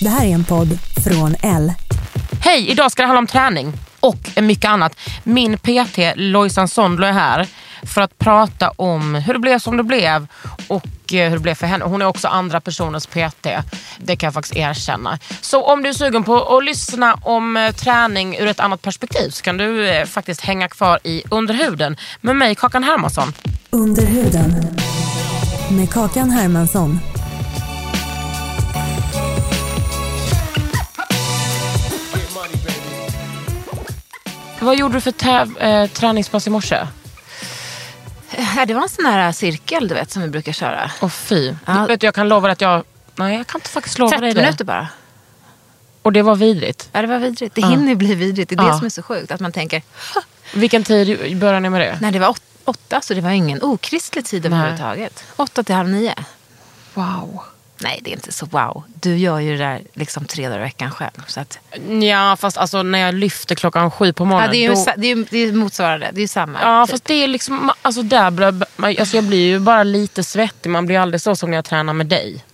Det här är en podd från L. Hej, idag ska det handla om träning och mycket annat. Min PT Lojsan Sondlo är här för att prata om hur det blev som det blev och eh, hur det blev för henne. Hon är också andra personens PT. Det kan jag faktiskt erkänna. Så om du är sugen på att lyssna om eh, träning ur ett annat perspektiv så kan du eh, faktiskt hänga kvar i Underhuden med mig, Kakan Hermansson. Under huden. Med Kakan Hermansson. Vad gjorde du för täv- eh, träningspass i morse? Ja, det var en sån här cirkel du vet som vi brukar köra. Åh fy. Ja. Vet jag kan lova dig att jag... Nej, jag kan inte faktiskt lova 30 dig det. minuter bara. Och det var vidrigt. Ja, det var vidrigt. Det hinner ju bli vidrigt. Det är Ja. det som är så sjukt. Att man tänker, Vilken tid började ni med det? nej det var åt, åtta så det var ingen okristlig tid överhuvudtaget. Åtta till halv nio. Wow. Nej, det är inte så wow. Du gör ju det där liksom tre dagar i veckan själv. Så att, Ja, fast alltså när jag lyfter klockan sju på ja, morgonen. det, är ju, då... det, är, det är motsvarande. Det är samma. Ja, typ. fast det är liksom, alltså där blir, alltså jag blir ju bara lite svettig. Man blir aldrig så som när jag tränar med dig.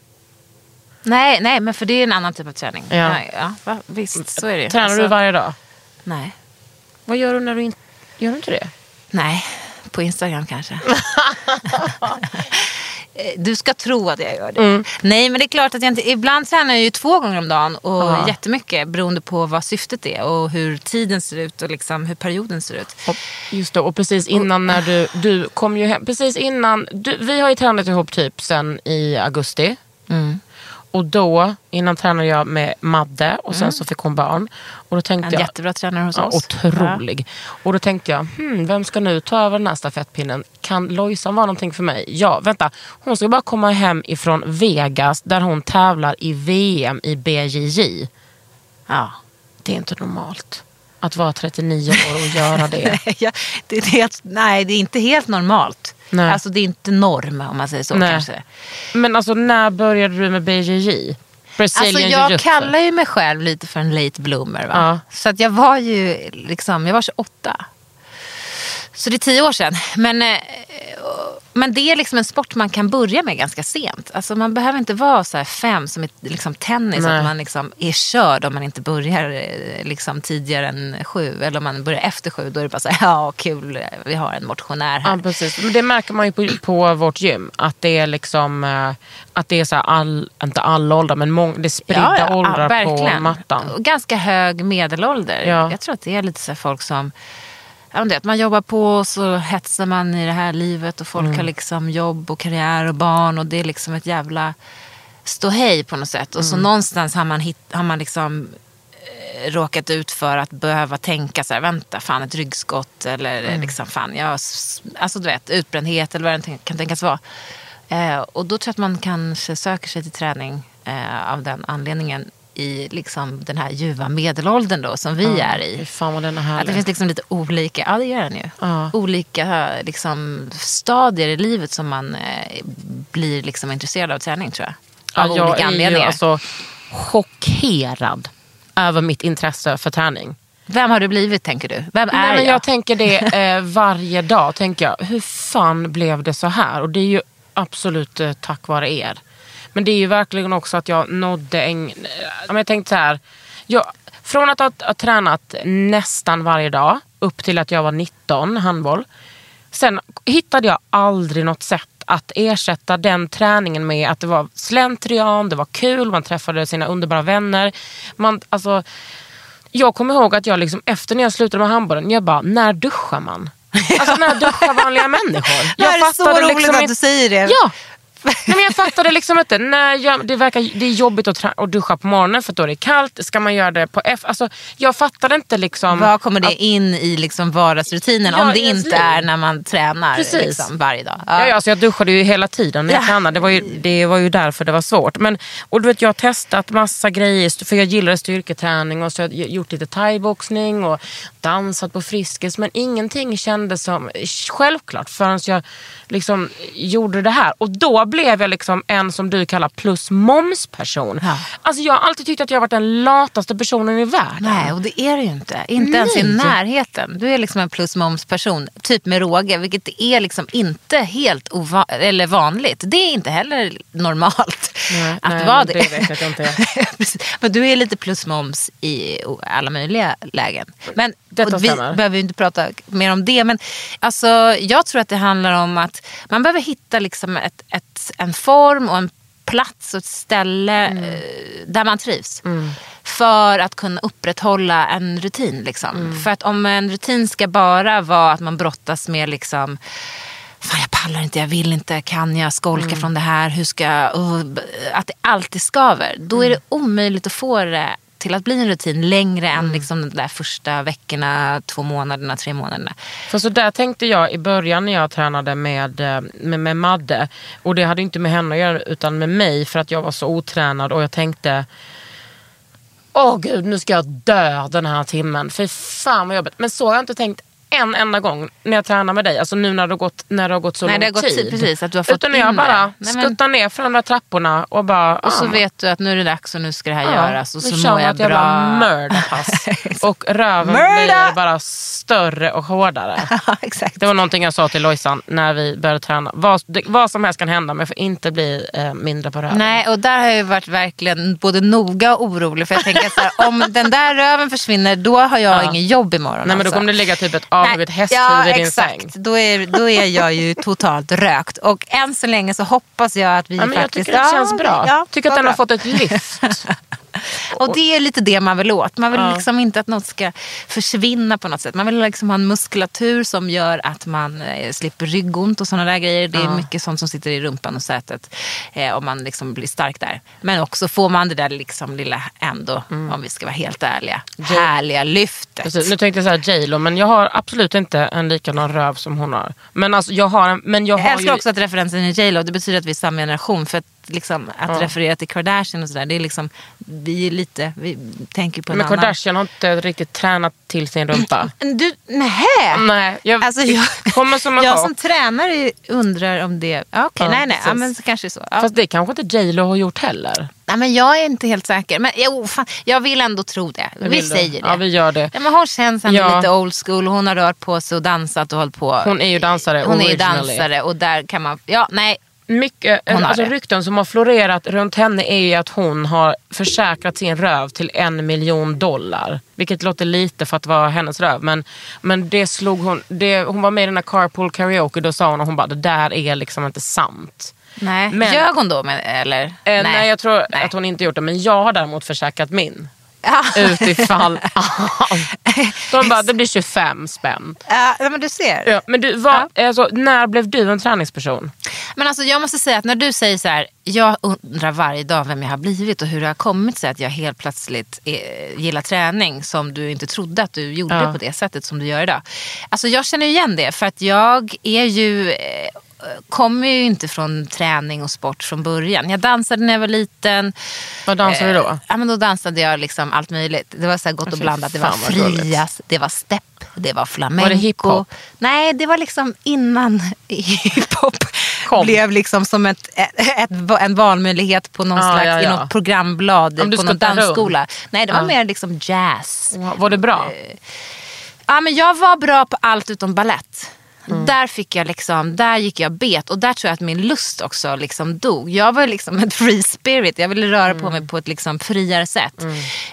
nej, nej, men för det är en annan typ av träning. Ja. Ja. Ja, va? Visst, så är det. Tränar Alltså, du varje dag? Nej. Vad gör du när du inte... Gör du inte det? Nej, på Instagram kanske. Eh, Du ska tro att jag gör det. Mm. Nej, men det är klart att jag inte... Ibland tränar jag ju två gånger om dagen och Ja. jättemycket beroende på vad syftet är och hur tiden ser ut och liksom hur perioden ser ut. Och, just det, och precis innan när du, du kom ju hem, precis innan, du, vi har ju tränat ihop typ sen i augusti. Mm. Och då, innan tränade jag med Madde och sen så fick hon barn. Och då tänkte En jag, jättebra tränare hos Ja, oss. otrolig. Och då tänkte jag, hmm, vem ska nu ta över den här stafettpinnen? Kan Lojsan vara någonting för mig? Ja, vänta. Hon ska bara komma hem ifrån Vegas där hon tävlar i VM i BJJ. Ja. Det är inte normalt att vara 39 år och göra det. ja, det är helt, nej, det är inte helt normalt. Nej. Alltså det är inte norm om man säger så Nej. kanske. Men alltså när började du med BJJ? Brazilian Alltså jag jiu-jitsu. kallar ju mig själv lite för en late bloomer. Va? Ja. Så att jag var ju liksom, jag var 28. Så det är tio år sedan. Men, eh, men det är liksom en sport man kan börja med ganska sent. Alltså man behöver inte vara så här fem som i liksom tennis. Nej. Att man liksom är körd om man inte börjar eh, liksom tidigare än sju. Eller om man börjar efter sju. Då är det bara så här, ja kul, vi har en motionär här. Ja, precis. Men det märker man ju på, på vårt gym. Att det är liksom, eh, att det är så all, inte alla åldrar, men mång, det är spridda åldrar på mattan. Ganska hög medelålder. Ja. Jag tror att det är lite så folk som... Att man jobbar på och så hetsar man i det här livet och folk Mm. har liksom jobb och karriär och barn och det är liksom ett jävla ståhej på något sätt. Och Mm. så någonstans har man, hit, har man liksom eh, råkat ut för att behöva tänka så här, vänta, fan ett ryggskott eller Mm. liksom fan, jag, alltså du vet, utbrändhet eller vad det kan tänkas vara. Eh, och då tror jag att man kanske söker sig till träning eh, av den anledningen i liksom den här ljuva medelåldern då som vi är Fy i. fan vad den är Att det finns liksom lite olika, ja det gör den ju. Ja. Olika liksom, stadier i livet som man eh, blir liksom intresserad av träning tror jag. Av Ja, jag olika är ju anledningar. alltså chockerad över mitt intresse för träning. Vem har du blivit tänker du? Vem är Nej, men jag? jag tänker det eh, varje dag. Tänker jag, hur fan blev det så här? Och det är ju absolut eh, tack vare er. Men det är ju verkligen också att jag nådde en... jag tänkte så här. Jag, från att ha, ha tränat nästan varje dag upp till att jag var 19, handboll. Sen hittade jag aldrig något sätt att ersätta den träningen med att det var slentrian, det var kul, man träffade sina underbara vänner. Man, alltså, jag kommer ihåg att jag liksom, efter när jag slutade med handbollen, jag bara, när duschar man? Alltså när duschar vanliga människor? Det här är så fattade roligt liksom att du säger det. Ja. Nej, men jag fattade liksom inte. Nej, jag, det, verkar, det är jobbigt att, att duscha på morgonen för då är det kallt. Ska man göra det på F? Alltså, jag fattade inte liksom... Vad kommer det att- in i liksom vardagsrutinen Ja, om det inte liv. är när man tränar liksom, varje dag? Ja, ja, alltså jag duschade ju hela tiden när jag Ja. tränade. Det var, ju, det var ju därför det var svårt. Men, och du vet, jag har testat massa grejer, för jag gillar styrketräning och så har jag gjort lite thaiboxning och dansat på Friskis. Men ingenting kändes som självklart förrän jag liksom gjorde det här. Och då blev jag liksom en som du kallar plus moms person. Ja. Alltså jag har alltid tyckt att jag har varit den lataste personen i världen. Nej, och det är du ju inte. Inte ens i Nej. närheten. Du är liksom en plus moms person, typ med råge, vilket är liksom inte helt ova- eller vanligt. Det är inte heller normalt Nej, att nej, vara det. det vet jag inte är. Men du är lite plus moms i alla möjliga lägen. Men Detta vi stämmer. behöver ju inte prata mer om det. Men alltså, jag tror att det handlar om att man behöver hitta liksom ett, ett, en form och en plats och ett ställe Mm. eh, där man trivs. För att kunna upprätthålla en rutin. Liksom. Mm. För att om en rutin ska bara vara att man brottas med liksom Fan, jag pallar inte, jag vill inte, kan jag skolka Mm. från det här? Hur ska jag... uh, att det alltid skaver. Då Mm. är det omöjligt att få det till att bli en rutin längre Mm. än liksom de där första veckorna, två månaderna, tre månaderna. För så där tänkte jag i början när jag tränade med, eh, med, med Madde. Och det hade inte med henne att göra utan med mig för att jag var så otränad och jag tänkte Åh gud, nu ska jag dö den här timmen. För fan vad jobbigt. Men så har jag inte tänkt en enda gång när jag tränar med dig. Alltså nu när det har gått, när det har gått så Nej, lång gått tid. precis, att du har fått Utan jag bara Nej, men- skuttar ner för de där trapporna och bara... Och så ah, vet du att nu är det dags och nu ska det här ja, göras. Och så mår jag jävla bra. mördarpass. och röven blir bara större och hårdare. Exakt. Det var någonting jag sa till Lojsan när vi började träna. Vad, det, vad som helst kan hända men jag får inte bli eh, mindre på röven. Nej, och där har jag varit verkligen både noga och orolig. För jag tänker här, om den där röven försvinner, då har jag Ja. inget jobb imorgon. Nej men då alltså. kommer det ligga typ ett avhugget Nej, hästhuvud ja, i din exakt. säng. Då är, då är jag ju totalt rökt. Och än så länge så hoppas jag att vi Ja, men jag faktiskt... tycker det Ja, känns bra. Ja, tycker att den har bra. fått ett lyft. Och det är lite det man vill åt. Man vill Ja. liksom inte att något ska försvinna på något sätt. Man vill liksom ha en muskulatur som gör att man eh, slipper ryggont och sådana där grejer. Det är mycket sånt som sitter i rumpan och sätet. Eh, om man liksom blir stark där. Men också får man det där liksom lilla ändå, om vi ska vara helt ärliga, härliga lyftet. Precis, nu tänkte jag säga J.Lo men jag har absolut inte en likadan röv som hon har. Men alltså jag har en, men jag Jag har älskar ju, också att referensen är J Lo. Det betyder att vi är samma generation. För att, liksom, att Ja. referera till Kardashian och sådär. Det är liksom, vi är lite, vi tänker på en Men annan. Kardashian har inte riktigt tränat till sin rumpa. Du, nähä? Nej, jag, Alltså jag, kommer som jag som tränare undrar om det... Okej, Ja, nej, nej. Ja, men så kanske så. Fast det kanske inte J.Lo har gjort heller. nej, men jag är inte helt säker. Men jo, fan, jag vill ändå tro det. Vi säger det. Ja, vi gör det. Ja, men hon känns ändå Ja. lite old school. Hon har rört på sig och dansat och hållit på. Hon är ju dansare Hon är ju originally. dansare och där kan man... Ja, nej. Mycket, alltså rykten som har florerat runt henne är ju att hon har försäkrat sin röv till en miljon dollar. Vilket låter lite för att vara hennes röv. Men, men det slog hon, det, hon var med i den här carpool karaoke, då sa hon och hon bara det där är liksom inte sant. nej. Men- Ljög hon då? Med, eller? Eh, nej. jag tror Nej. att hon inte gjort det. Men jag har däremot försäkrat min. Ja. Utifall De bara, det blir 25 spänn. Ja, men du ser. Ja, men du, vad, alltså, när blev du en träningsperson? Men alltså jag måste säga att när du säger så här, jag undrar varje dag vem jag har blivit och hur det har kommit sig att jag helt plötsligt eh, gillar träning som du inte trodde att du gjorde Ja. på det sättet som du gör idag. Alltså jag känner igen det för att jag är ju eh, kommer ju inte från träning och sport från början. Jag dansade när jag var liten. Vad dansade du då? Eh, Ja, men då dansade jag liksom allt möjligt. Det var så gott och Fy blandat. Det var frias, det var step, det var flamenco. Var det hiphop? Nej, det var liksom innan hiphop Kom. blev liksom som ett, ett, en valmöjlighet på någon Ah, slags, ja, i ja. något programblad på någon skuttar runt. dansskola. Nej, det var Ah. mer liksom jazz. Var det bra? Ja, men jag var bra på allt utom ballett. Där fick jag liksom, där gick jag bet och där tror jag att min lust också liksom dog. Jag var liksom ett free spirit, jag ville röra på mig på ett liksom friare sätt.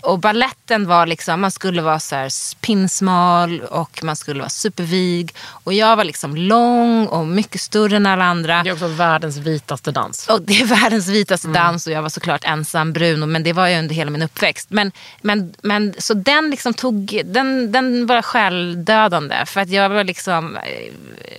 Och balletten var liksom, man skulle vara så här pinsmal och man skulle vara supervig. Och jag var liksom lång och mycket större än alla andra. Det är också världens vitaste dans. Och det är världens vitaste dans och jag var såklart ensam brun. Men det var ju under hela min uppväxt. Men, men, men, så den liksom tog, den, den var själdödande. För att jag var liksom,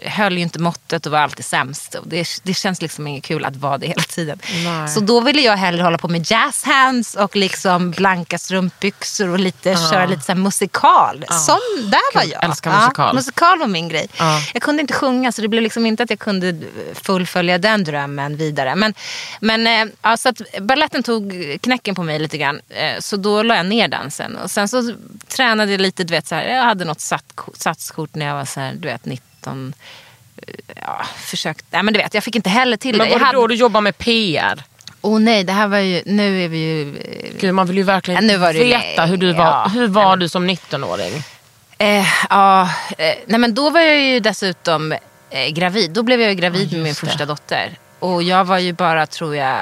höll ju inte måttet och var alltid sämst. Och det, det känns liksom inget kul att vara det hela tiden. Nej. Så då ville jag hellre hålla på med jazz hands och liksom blanka strumpbyxor och lite, köra lite så musikal. Sån, där var jag. älskar musikal. musikal var min grej. Ja. Jag kunde inte sjunga så det blev liksom inte att jag kunde fullfölja den drömmen vidare. Men, men eh, ja, så att balletten tog knäcken på mig lite grann. Eh, Så då la jag ner dansen. Och sen så tränade jag lite, du vet, så här, jag hade något satskort när jag var så här, du vet, 19. Eh, Ja, försökt, nej men du vet, jag fick inte heller till Men det. var Jag det då hade, du jobbar med PR? oh nej, det här var ju, nu är vi ju... eh, Gud, man vill ju verkligen Ja, var veta hur du var, ja. hur var du som 19-åring. Eh, ja, eh, nej men då var jag ju dessutom eh, gravid. Då blev jag ju gravid Ja, med min det. första dotter. Och jag var ju bara, tror jag,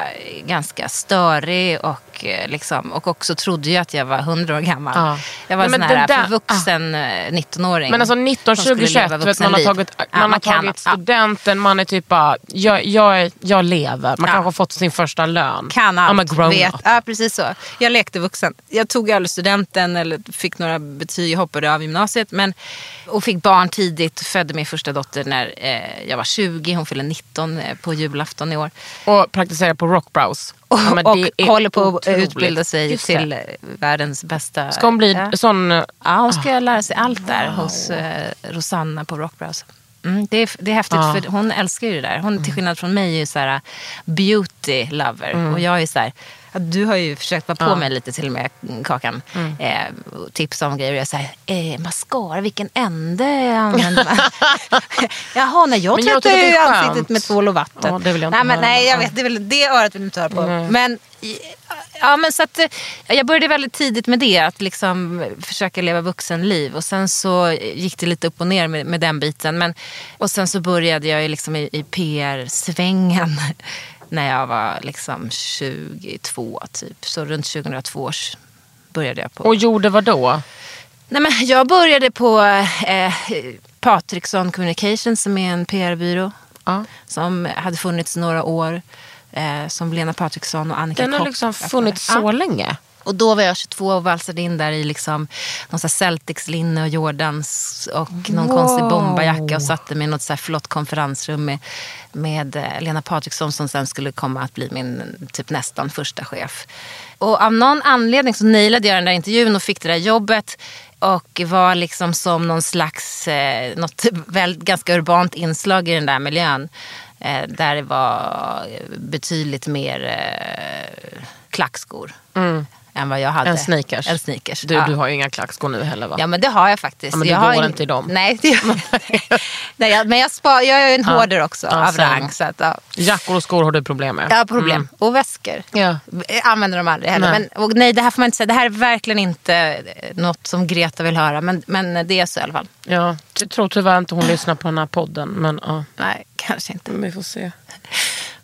ganska störig och, eh, liksom, och också trodde ju att jag var 100 år gammal. Ja. Jag var en sån här det där- förvuxen eh, 19-åring. Men alltså 19, som skulle 20, 21, leva du vet, man har tagit, Ja, man har kan- tagit ja. studenten, man är typ bara, jag, jag, jag lever. Man Ja. kanske har fått sin första lön. kan I'm a allt, grown vet. up. Ja, precis så. Jag lekte vuxen. Jag tog aldrig studenten eller fick några betyg, jag hoppade av gymnasiet. Men, och fick barn tidigt, födde min första dotter när eh, jag var 20. Hon fyllde 19 eh, på julafton i år. Och praktiserar på Rockbrows. Och, Ja, och håller på att. Utbilda sig Just det. till eh, världens bästa... Ska hon bli ja. sån... eh, Ja, hon ska lära sig allt där hos eh, Rosanna på Rockbrows. Mm, det, är, det är häftigt, Ja. för hon älskar ju det där. Hon till skillnad från mig är ju så här beauty lover. Och jag är så här, du har ju försökt vara på Ja. mig lite till och med, mm, Kakan. Eh, och tipsa om grejer. Och jag säger, eh, mascara, vilken ände använder man? Jaha, nej jag Men tvättar tycker ju det är skönt. ansiktet med tvål och vatten. Ja, det vill jag inte nej, men, nej, jag Ja. vet, det, är väl, det örat vill du inte höra på. Men, i- ja, men så att, eh, jag började väldigt tidigt med det, att liksom försöka leva vuxenliv. Och sen så gick det lite upp och ner med, med den biten. Men, och sen så började jag liksom i, i PR-svängen när jag var liksom 22 typ. Så runt 2002 års började jag på. Och gjorde vad då? Nej, men jag började på eh, Patriksson Communications som är en PR-byrå. Ja. Som hade funnits några år. Eh, som Lena Patriksson och Annika Den har Kock liksom funnits så länge. Och då var jag 22 och valsade in där i liksom någon här Celtics-linne och Jordans och någon Wow. konstig bomberjacka och satte mig i något så här flott konferensrum med, med eh, Lena Patriksson som sen skulle komma att bli min typ nästan första chef. Och av någon anledning så nailade jag den där intervjun och fick det där jobbet och var liksom som någon slags, eh, något väl, ganska urbant inslag i den där miljön. Eh, där det var betydligt mer eh, klackskor än vad jag hade. En sneakers. En sneakers. Du, ja. du har ju inga klackskor nu heller va? Ja men det har jag faktiskt. Ja, men du jag har går en- inte i dem. Nej, det gör Nej jag, men jag, spar, jag är en hoarder också Ja, av rang. Så att, ja. Jackor och skor har du problem med. Har problem. Och väskor. Ja. Jag använder dem aldrig heller. Nej. Men, och nej, det här får man inte säga. Det här är verkligen inte eh, något som Greta vill höra. Men, men det är så i alla fall. Ja, jag tror tyvärr inte hon lyssnar på den här podden. Men ja, Nej, kanske inte. vi får se.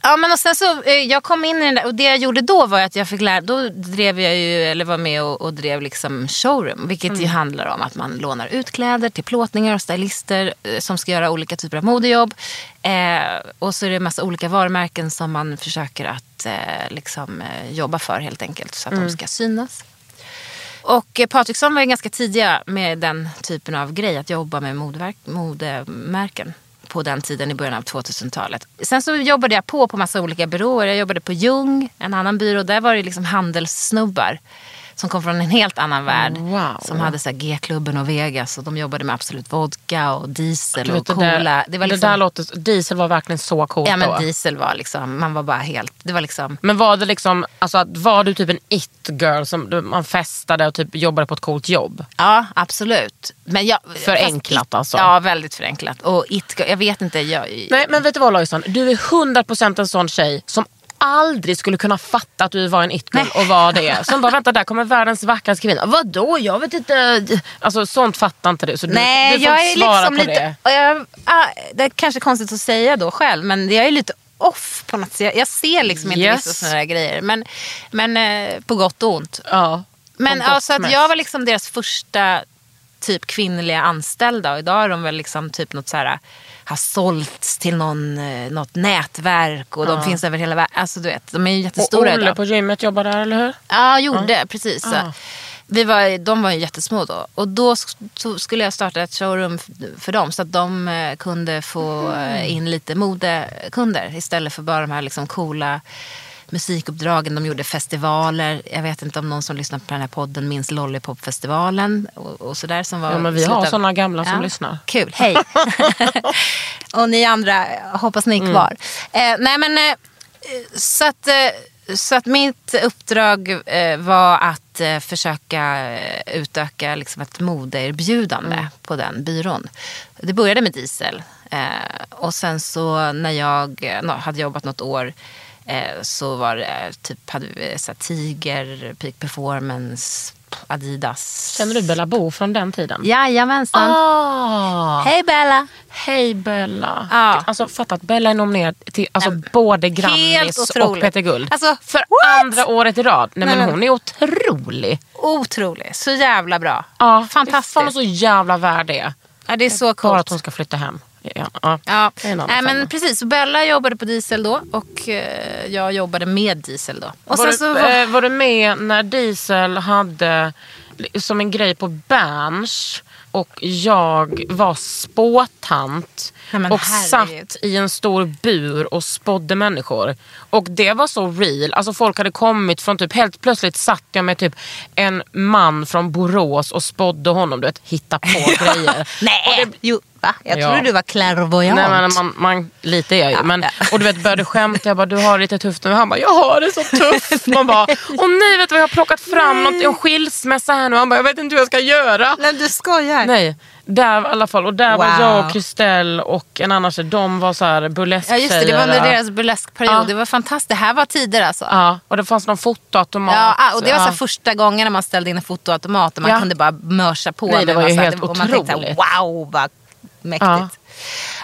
Ja, men och sen så, eh, jag kom in i den där, och det jag gjorde då var att jag fick lära, då drev jag ju, eller var med och, och drev liksom showroom. Vilket ju handlar om att man lånar ut kläder till plåtningar och stylister eh, som ska göra olika typer av modejobb. Eh, och så är det en massa olika varumärken som man försöker att eh, liksom, eh, jobba för helt enkelt. Så att de ska synas. Och Patriksson var ju ganska tidiga med den typen av grej, att jobba med modeverk, modemärken på den tiden i början av 2000-talet. Sen så jobbade jag på på massa olika byråer. Jag jobbade på Jung, en annan byrå. Där var det liksom handelssnubbar som kom från en helt annan värld. Wow. Som hade så G-klubben och Vegas och de jobbade med Absolut Vodka och Diesel och det, Cola. där, Det var det liksom, där låter, diesel var verkligen så coolt ja men då. Diesel var liksom, man var bara helt, det var liksom Men var det liksom, alltså, var du typ en it-girl som man festade och typ jobbade på ett coolt jobb? Ja, absolut. Men jag, Förenklat it, alltså. Ja, väldigt förenklat. Och it, jag vet inte, jag, Nej men vet du vad Lojsan, du är 100% en sån tjej som aldrig skulle kunna fatta att du var en it-girl och var det. Sen bara, vänta där kommer världens vackraste kvinna. Vadå? Jag vet inte. Alltså sånt fattar inte du. Så Nej, du, du får jag är inte svara liksom på lite... det. Jag, ah, det är kanske konstigt att säga då själv, men jag är lite off på något sätt. Jag, ser liksom inte Yes. vissa sådana grejer. Men, men eh, på gott och ont. Ja, Men gott alltså att jag var liksom deras första typ kvinnliga anställda och idag är de väl liksom typ något så här har sålts till någon, eh, något nätverk och de finns över hela världen. Alltså du vet, de är ju Och jättestora Olle idag. på gymmet jobbar där, eller hur? Ja, gjorde precis. Så. Ah. Vi var, de var ju jättesmå då. Och då skulle jag starta ett showroom för dem så att de eh, kunde få eh, in lite modekunder istället för bara de här liksom coola musikuppdragen. De gjorde festivaler. Jag vet inte om någon som lyssnar på den här podden minns Lollipop-festivalen och, och sådär som var Ja, men vi har av- såna gamla som lyssnar. Kul, hej. och ni andra, hoppas ni är Mm. kvar. Eh, nej men, eh, så, att, eh, så att mitt uppdrag eh, var att eh, försöka eh, utöka liksom ett modeerbjudande Mm. på den byrån. Det började med diesel. Och sen så när jag hade jobbat något år så var det typ, hade vi så här, Tiger, Peak Performance, Adidas. Känner du Bella Bo från den tiden? Jajamensan. Ah. Hej Bella! Hej Bella. Ja. Alltså fatta att Bella är nominerad till alltså, både Grammis och. Peter Guld. Alltså, för what? andra året i rad. Nej, men men- hon är otrolig. Otrolig. Så jävla bra. Ja, Fantastiskt. Fan så jävla värd det. Ja, det är så Bara coolt. att hon ska flytta hem. Ja, ja. Ja, Nej, men precis. Bella jobbade på Diesel då och eh, jag jobbade med Diesel då. Och var, du, så var, eh, var du med när Diesel hade som en grej på Berns och jag var spåtant men och herregud. satt i en stor bur och spådde människor. Och det var så real. Alltså folk hade kommit från typ, helt plötsligt satt jag med typ en man från Borås och spådde honom. Du vet, hitta på grejer. Nej! Det, Jo, va? Jag Ja. trodde du var clairvoyant. Nej, men man, man, lite är jag ju. Men, Och du vet, började skämta. Jag bara, du har det lite tufft nu. Han bara, jag har det så tufft. Man bara, åh nej, vet du vad jag har plockat fram? Något, en skilsmässa här nu. Han bara, jag vet inte hur jag ska göra. Nej, du skojar. Nej, där i alla fall. Och där var Wow. jag och Kristel och en annan tjej. De var så här burlesk Ja, just det. Det var under deras burleskperiod. Ja. Det var fantastiskt. Det här var tider alltså. Ja, och det fanns någon fotoautomat. Ja, ah, och det var så Ja. första gången när man ställde in en fotoautomat och man Ja. kunde bara mörsa på. Nej, det var ju helt man tänkte så här, otroligt. wow vad mäktigt.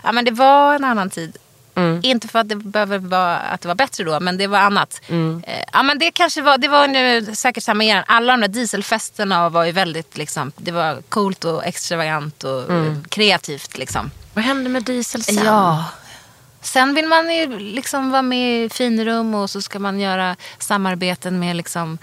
Ja. men det var en annan tid. Mm. Inte för att det behöver vara att det var bättre då, men det var annat. Mm. Eh, Ja, men det kanske var, det var nu säkert samma igen. Alla de där dieselfesterna var ju väldigt, liksom, det var coolt och extravagant och Mm. kreativt. Liksom. Vad hände med Diesel sen? Ja. Sen vill man ju liksom vara med i finrum och så ska man göra samarbeten med liksom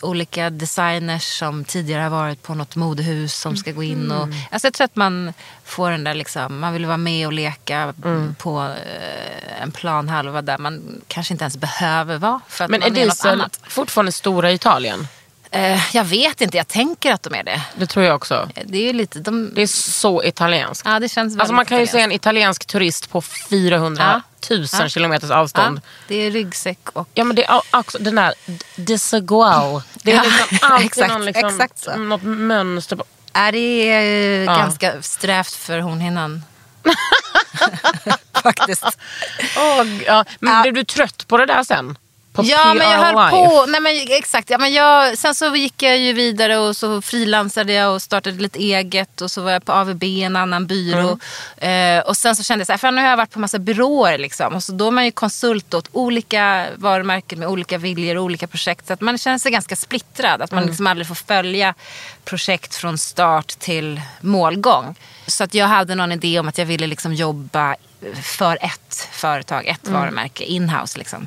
olika designers som tidigare har varit på något modehus som ska gå in. Och, alltså jag tror att man får den där liksom, man vill vara med och leka på eh, en planhalva där man kanske inte ens behöver vara för att Men är man är något Diesel annat. fortfarande stora i Italien? Eh, jag vet inte, jag tänker att de är det. Det tror jag också. Det är ju lite, de, Det är så italienskt. ja det känns Alltså man kan ju se en italiensk turist på 400 000 Ja. kilometers ja, avstånd. Det är ryggsäck och Ja men det är också den där desaguao. Det är Ja, liksom alltid exakt, någon liksom, exakt så. något mönster. På. Är det är Ja. ganska strävt för hornhinnan. Faktiskt. Åh, ja. Men Ja. blev du trött på det där sen? Ja, men jag höll på. Nej, men, exakt. Ja, men jag, sen så gick jag ju vidare och så frilansade jag och startade lite eget. Och så var jag på AVB, en annan byrå. Mm. Eh, och sen så kände jag så här, för nu har jag varit på massa byråer. Liksom. Och så då är man ju konsult åt olika varumärken med olika viljor och olika projekt. Så att man känner sig ganska splittrad. Att man Mm. liksom aldrig får följa projekt från start till målgång. Så att jag hade någon idé om att jag ville liksom jobba för ett företag, ett Mm. varumärke, inhouse. Liksom.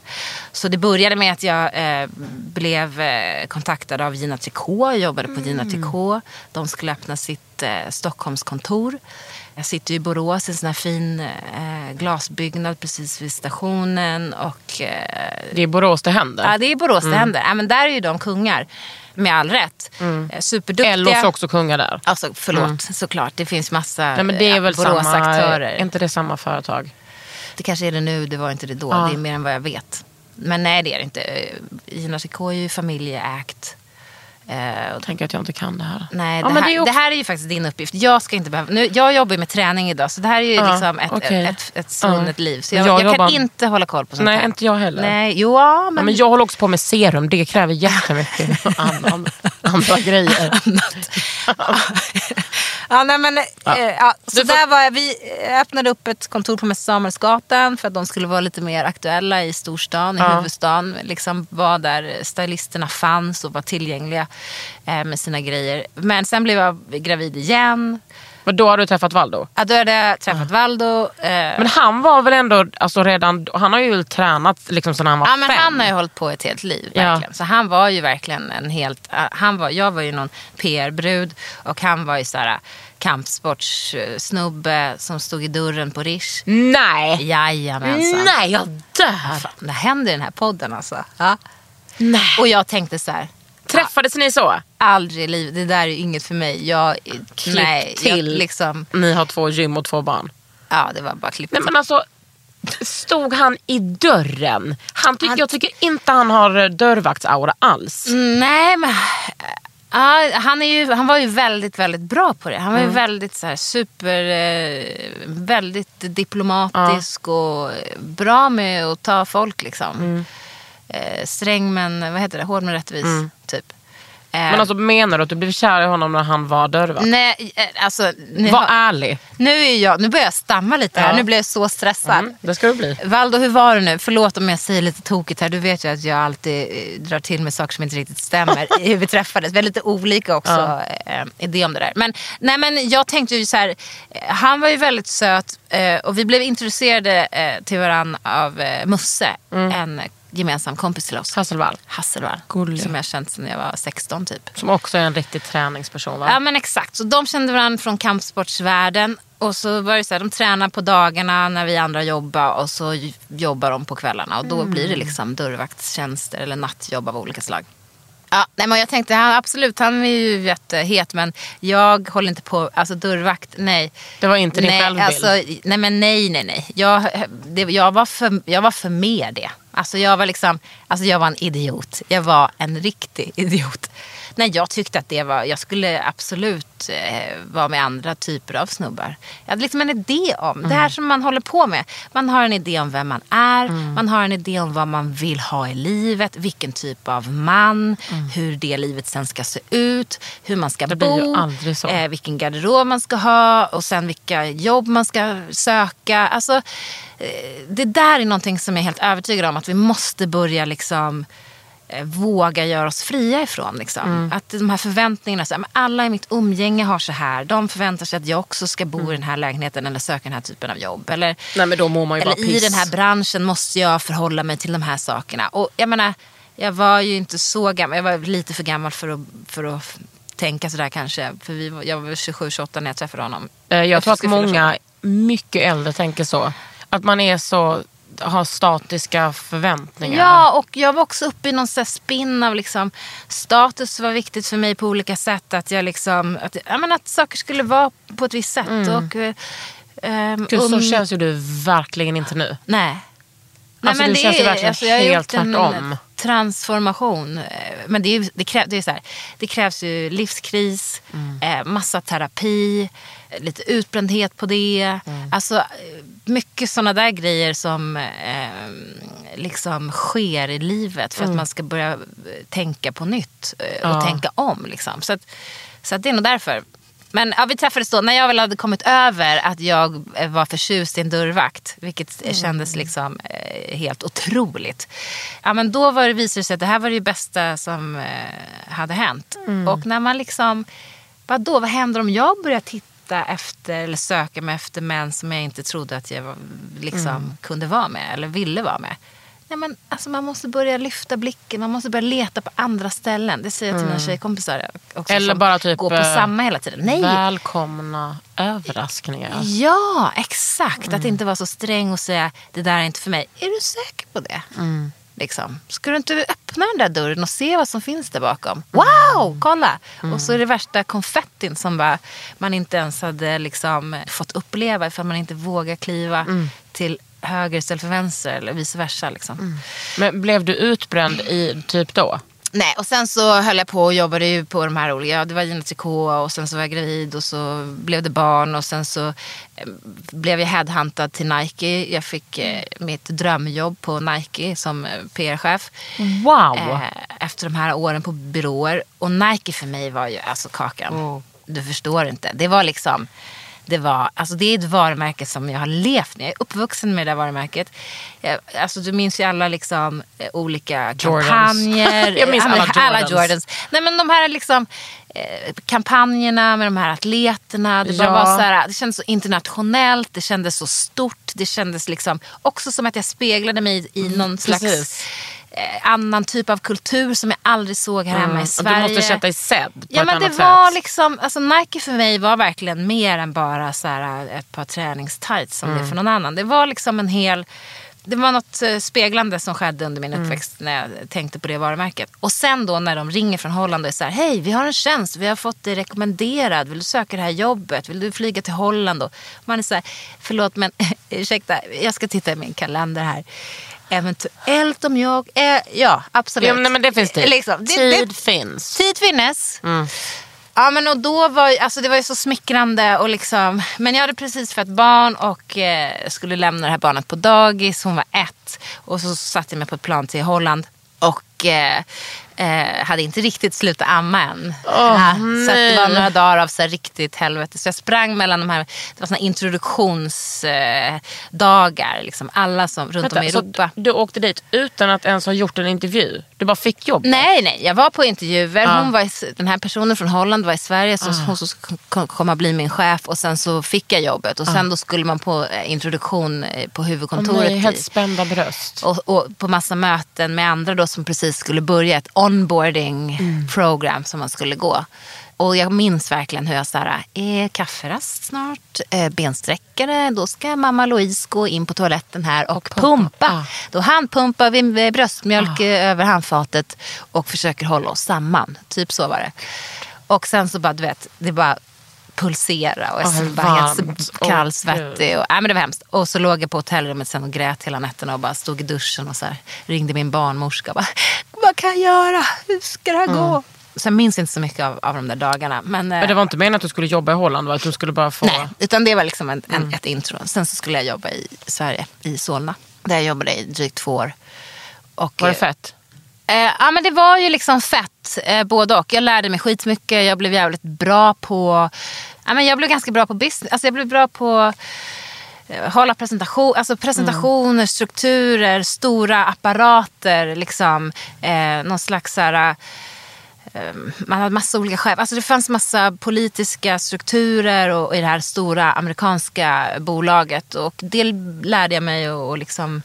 Så det började med att jag eh, blev eh, kontaktad av Gina Tricot. Jag jobbade på Gina Mm. Tricot. De skulle öppna sitt eh, Stockholmskontor. Jag sitter i Borås i en sån här fin eh, glasbyggnad precis vid stationen. Och, eh, Det är Borås det händer. ja, det är Borås Mm. det händer. Ja, men där är ju de kungar, med all rätt. Eh, Superduktiga. Ellos är också kungar där. Alltså, förlåt, såklart. Det finns massa Nej, men det är eh, väl samma, Boråsaktörer. är inte det samma företag? Det kanske är det nu, det var inte det då. Ja. Det är mer än vad jag vet. Men nej, det är det inte. Gina Tricot är ju familjeägt. Eh, och Tänk att jag inte kan det här. Nej, Ja, det, men här, det är det, också- här är ju faktiskt din uppgift. Jag ska inte behöva... Nu, jag jobbar ju med träning idag, så det här är ju Ja, liksom ett, okej. ett, ett, ett svunnet liv. Så jag, Jag jag, kan inte hålla koll på sånt Nej, här. inte jag heller. Nej, jo, ja, men... Ja, men jag håller också på med serum. Det kräver jättemycket andra, andra grejer. Ja, nej, men, ja. Eh, ja, så får- där var jag, vi öppnade upp ett kontor på Mäster Samuelsgatan för att de skulle vara lite mer aktuella i storstan, i Ja. huvudstaden. Liksom var där stylisterna fanns och var tillgängliga eh, med sina grejer. Men sen blev jag gravid igen. Men då har du träffat Valdo? Ja, då hade jag träffat Valdo. Eh, Men han var väl ändå, alltså redan, han har ju tränat liksom sedan han var Ja, men fem. han har ju hållit på ett helt liv. Ja. Så han var ju verkligen en helt... äh, Han var, jag var ju någon PR-brud och han var ju så här kampsportssnubbe som stod i dörren på Rish. Nej! Jajamensan. Nej, jag dör! Fan, det händer i den här podden alltså. Ja. Nej. Och jag tänkte så här, Träffades ni så? aldrig i livet, det där är inget för mig. Jag, nej, jag, till. liksom, Ni har två gym och två barn. ja det var bara klippt. Nej men alltså, stod han i dörren? Han tyck, Han- Jag tycker inte han har dörrvaktsaura alls. Nej, men... Ja, han, är ju, han var ju väldigt, väldigt bra på det. Han var ju väldigt så här, super... Eh, väldigt diplomatisk och bra med att ta folk liksom. Eh, sträng men, vad heter det, hård men rättvis. Typ. Eh, Men alltså menar du att du blev kär i honom när han var dörrvakt? nej, eh, alltså... Ni Var har, ärlig. nu, är jag, nu börjar jag stamma lite här. Ja. Nu blir jag så stressad. Mm, det ska du bli. Valdo, hur var det nu? Förlåt om jag säger lite tokigt här. Du vet ju att jag alltid eh, drar till med saker som inte riktigt stämmer i hur vi träffades. Vi har lite olika också eh, idé om det där. Men, nej, men jag tänkte ju så här, eh, han var ju väldigt söt eh, och vi blev introducerade eh, till varandra av eh, Musse, en gemensam kompis till oss. Hasselvall. Hasselvall, Gullig. som jag känt sedan jag var 16 typ. Som också är en riktig träningsperson va? Ja men exakt, så de kände varandra från kampsportsvärlden. Och så var det så här, de tränar på dagarna när vi andra jobbar och så jobbar de på kvällarna. Och då blir det liksom dörrvaktstjänster eller nattjobb av olika slag. Ja, nej, men jag tänkte, han, absolut han är ju jättehet men jag håller inte på, alltså dörrvakt, nej. Det var inte din nej, självbild. alltså, nej men nej, nej, nej. Jag, det, jag, var för, jag var för med det. Alltså jag var liksom, alltså jag var en idiot. Jag var en riktig idiot. Nej, jag tyckte att det var, jag skulle absolut eh, vara med andra typer av snubbar. Jag hade liksom en idé om, det Mm. här som man håller på med. Man har en idé om vem man är, man har en idé om vad man vill ha i livet, vilken typ av man, hur det livet sen ska se ut, hur man ska Mm. Det bo. Eh, vilken garderob man ska ha och sen vilka jobb man ska söka. Alltså, det där är någonting som jag är helt övertygad om att vi måste börja liksom eh, våga göra oss fria ifrån. Liksom. Mm. Att de här förväntningarna, så här, alla i mitt umgänge har så här. De förväntar sig att jag också ska bo i den här lägenheten eller söka den här typen av jobb. Eller, Nej men då mår man ju bara eller i piss. den här branschen måste jag förhålla mig till de här sakerna. Och jag menar, jag var ju inte så gammal. Jag var lite för gammal för att, för att tänka sådär kanske. För vi, jag var 27-28 när jag träffade honom. Eh, Jag tror att många mycket äldre tänker så. Att man är så, har statiska förväntningar. Ja, och jag var också uppe i någon spinn av liksom, status var viktigt för mig på olika sätt. Att, jag liksom, att, jag menar, att saker skulle vara på ett visst sätt. Och, eh, ehm, Gud, så um- känns ju du verkligen inte nu. Nej. Alltså, du känns ju verkligen jag har helt tvärtom. transformation. Eh, Men det, är, det, kräv, det, är så här, det krävs ju livskris, Mm. eh, massa terapi, lite utbrändhet på det. Mm. Alltså eh, mycket sådana där grejer som eh, liksom sker i livet för att man ska börja eh, tänka på nytt eh, och Mm. Ja. tänka om. Liksom. Så, att, så att det är nog därför. Men ja, vi träffades då när jag väl hade kommit över att jag eh, var förtjust i en dörrvakt. Vilket Mm. kändes liksom eh, helt otroligt. Ja, men då var det, visade det sig att det här var det bästa som eh, hade hänt. Mm. Och när man liksom, vadå, vad händer om jag börjar titta efter eller söka mig efter män som jag inte trodde att jag liksom, Mm. kunde vara med eller ville vara med. Nej, men, alltså, man måste börja lyfta blicken, man måste börja leta på andra ställen. Det säger jag till mina tjejkompisar också. Mm. Eller bara typ, går på eh, samma hela tiden. Nej, Välkomna överraskningar. Ja, exakt. Mm. Att inte vara så sträng och säga det där är inte för mig. Är du säker på det? Mm. Liksom. Ska du inte öppna den där dörren och se vad som finns där bakom? Mm. Wow, kolla! Och så är det värsta konfettin som bara, man inte ens hade liksom fått uppleva ifall man inte vågar kliva Mm. till höger istället för vänster eller vice versa. Liksom. Men blev du utbränd i typ då? Nej, och sen så höll jag på och jobbade ju på de här olika, det var Tricot och sen så var jag gravid och så blev det barn och sen så eh, blev jag headhuntad till Nike. Jag fick eh, mitt drömjobb på Nike som eh, PR-chef. Wow! Eh, efter de här åren på byråer. Och Nike för mig var ju alltså kakan. Du förstår inte. Det var liksom, det, var, alltså det är ett varumärke som jag har levt med. Jag är uppvuxen med det här varumärket. Jag, alltså du minns ju alla liksom, eh, olika Jordans. kampanjer. Jag minns men alla Jordans. Jordans. Nej, men de här liksom, eh, kampanjerna med de här atleterna. Det, bara Ja. var så här, det kändes så internationellt, det kändes så stort. Det kändes liksom också som att jag speglade mig i någon slags precis. eh, annan typ av kultur som jag aldrig såg här hemma i Och Sverige. du måste känna dig sedd på Ja ett men det annat var sätt. liksom, alltså Nike för mig var verkligen mer än bara så här, ett par träningstights som det Mm. är för någon annan. Det var liksom en hel, det var något eh, speglande som skedde under min Mm. uppväxt när jag tänkte på det varumärket. Och sen då när de ringer från Holland och är så här, hej vi har en tjänst, vi har fått dig rekommenderad, vill du söka det här jobbet, vill du flyga till Holland? Och man är så här, förlåt men ursäkta, jag ska titta i min kalender här. Eventuellt om jag, eh, ja absolut. Ja, men, nej, men det finns tid. Liksom, det- tid det- finns. Tid finnes. Mm. Ja men och då var alltså det var ju så smickrande och liksom, men jag hade precis fött barn och eh, skulle lämna det här barnet på dagis, hon var ett. Och så satte jag mig på ett plan till Holland och eh, eh, hade inte riktigt slutat amma än. Ja, så att det var några dagar av så här riktigt helvete. Så jag sprang mellan de här, det var såna introduktionsdagar, eh, liksom alla som runt om i Vänta, så Europa. du åkte dit utan att ens ha gjort en intervju? Du bara fick jobb? Nej, nej. Jag var på intervjuer. Ja. Hon var i, den här personen från Holland var i Sverige. Så Hon som skulle komma bli min chef. Och sen så fick jag jobbet. Och sen då skulle man på eh, introduktion eh, på huvudkontoret. nej, helt spända bröst. och, och på massa möten med andra då som precis skulle börja ett onboarding program som man skulle gå. Och jag minns verkligen hur jag sa, är kafferast snart, eh, bensträckare, då ska mamma Louise gå in på toaletten här och, pumpa. Ah. Då handpumpar vi bröstmjölk eh, över handfatet och försöker hålla oss samman. Typ så var det. Och sen så bara, du vet, det bara pulsera och jag hur var helt kallsvettig. Och, nej, men det var hemskt. Och så låg jag på hotellrummet sen och grät hela nätterna och bara stod i duschen och så här, ringde min barnmorska. och Bara, Vad kan jag göra? Hur ska det här gå? Sen minns jag inte så mycket av, av de där dagarna. Men, eh, Men det var inte meningen att du skulle jobba i Holland? Va? Att du skulle bara få... Nej, utan det var liksom en, Mm. en, ett intro. Sen så skulle jag jobba i Sverige, i Solna. Där jag jobbade i drygt två år. Och, Var det eh, fett? Eh, ja men det var ju liksom fett, eh, både och. Jag lärde mig skitmycket, jag blev jävligt bra på, ja men jag blev ganska bra på business, alltså jag blev bra på eh, hålla presentation, alltså presentationer, strukturer, stora apparater, liksom, eh, någon slags så här, eh, man hade massa olika chefer. Alltså det fanns massa politiska strukturer och, i det här stora amerikanska bolaget. Och det lärde jag mig att och liksom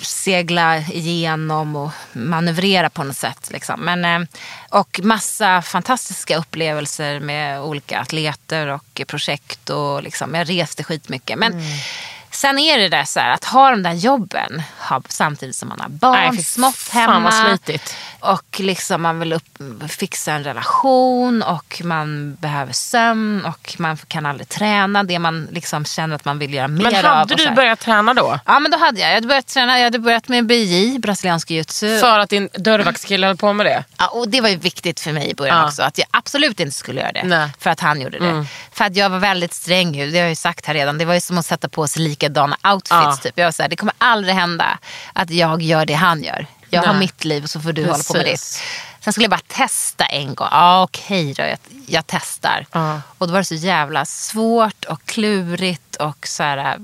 segla igenom och manövrera på något sätt. Liksom. Men, eh, och massa fantastiska upplevelser med olika atleter och projekt. Och liksom, jag reste skitmycket. Men sen är det där så här, att ha de där jobben ha, samtidigt som man har barn, Nej, smått fan hemma. vad slitigt. Och liksom man vill upp, fixa en relation och man behöver sömn och man kan aldrig träna det man liksom känner att man vill göra mer Men av. hade och så du börjat träna då? Ja men då hade jag. Jag hade börjat träna. Jag hade börjat med BJ, brasiliansk jiu-jitsu. För att din dörrvaktskille höll på med det? Ja, och det var ju viktigt för mig i början Ja. också. Att jag absolut inte skulle göra det. Nej. Mm. För att han gjorde det. För att jag var väldigt sträng ju. Det har jag ju sagt här redan. Det var ju som att sätta på sig likadana outfits. Ja. Typ. Jag var så här, det kommer aldrig hända att jag gör det han gör. Jag har Nej. mitt liv och så får du hålla på med ditt. Precis. Sen skulle jag bara testa en gång. Ja okej då, jag, jag testar. Ja. Och då var det så jävla svårt och klurigt och så här,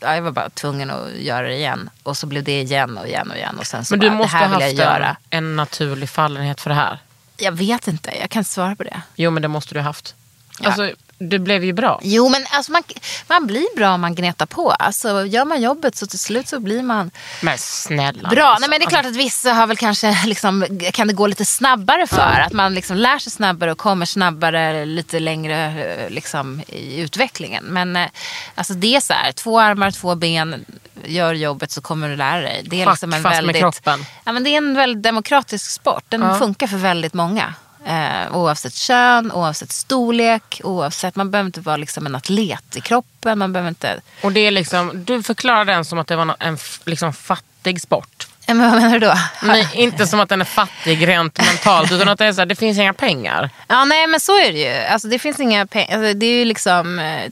ja, jag var bara tvungen att göra det igen. Och så blev det igen och igen och igen. Och sen så Men du bara, måste ha haft göra. en, en naturlig fallenhet för det här. Jag vet inte, jag kan inte svara på det. Jo men det måste du ha haft. Ja. Alltså, det blev ju bra. Jo men alltså man, man blir bra om man gnetar på. Alltså, gör man jobbet så till slut så blir man Men snälla. bra. alltså. Nej, men det är klart att vissa har väl kanske, liksom, kan det gå lite snabbare för. Att man liksom lär sig snabbare och kommer snabbare lite längre eh, liksom, i utvecklingen. Men eh, alltså, det är så här, två armar, två ben, gör jobbet så kommer du lära dig. Det är, liksom en fast med väldigt, kroppen. Ja, men det är en väldigt demokratisk sport. Den Ja. funkar för väldigt många. Eh, oavsett kön, oavsett storlek, oavsett, man behöver inte vara liksom en atlet i kroppen. Man behöver inte... Och det är liksom, du förklarar den som att det var en f- liksom fattig sport. Men vad menar du då? Nej, inte som att den är fattig rent mentalt utan att det, är så här, det finns inga pengar. Ja, nej men så är det ju. Alltså, det finns inga pengar. Alltså, det är ju liksom eh,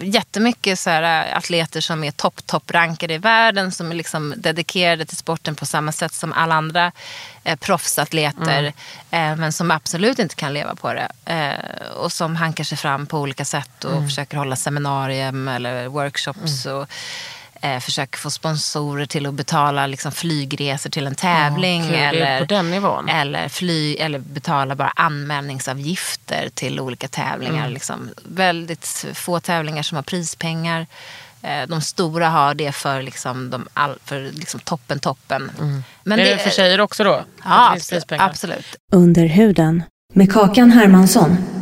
jättemycket så här, eh, atleter som är topp, topp rankade i världen som är liksom dedikerade till sporten på samma sätt som alla andra eh, proffsatleter. Eh, men som absolut inte kan leva på det. Eh, och som hankar sig fram på olika sätt och försöker hålla seminarium eller workshops. Och, eh, försöker få sponsorer till att betala liksom, flygresor till en tävling. Det är eller, på den nivån. eller, fly, eller betala bara anmälningsavgifter till olika tävlingar. Mm. Liksom. Väldigt få tävlingar som har prispengar. Eh, De stora har det för, liksom, de all, för liksom, toppen, toppen. Men är det för tjejer också då? Ja, det absolut. absolut. Under huden med Kakan Hermansson.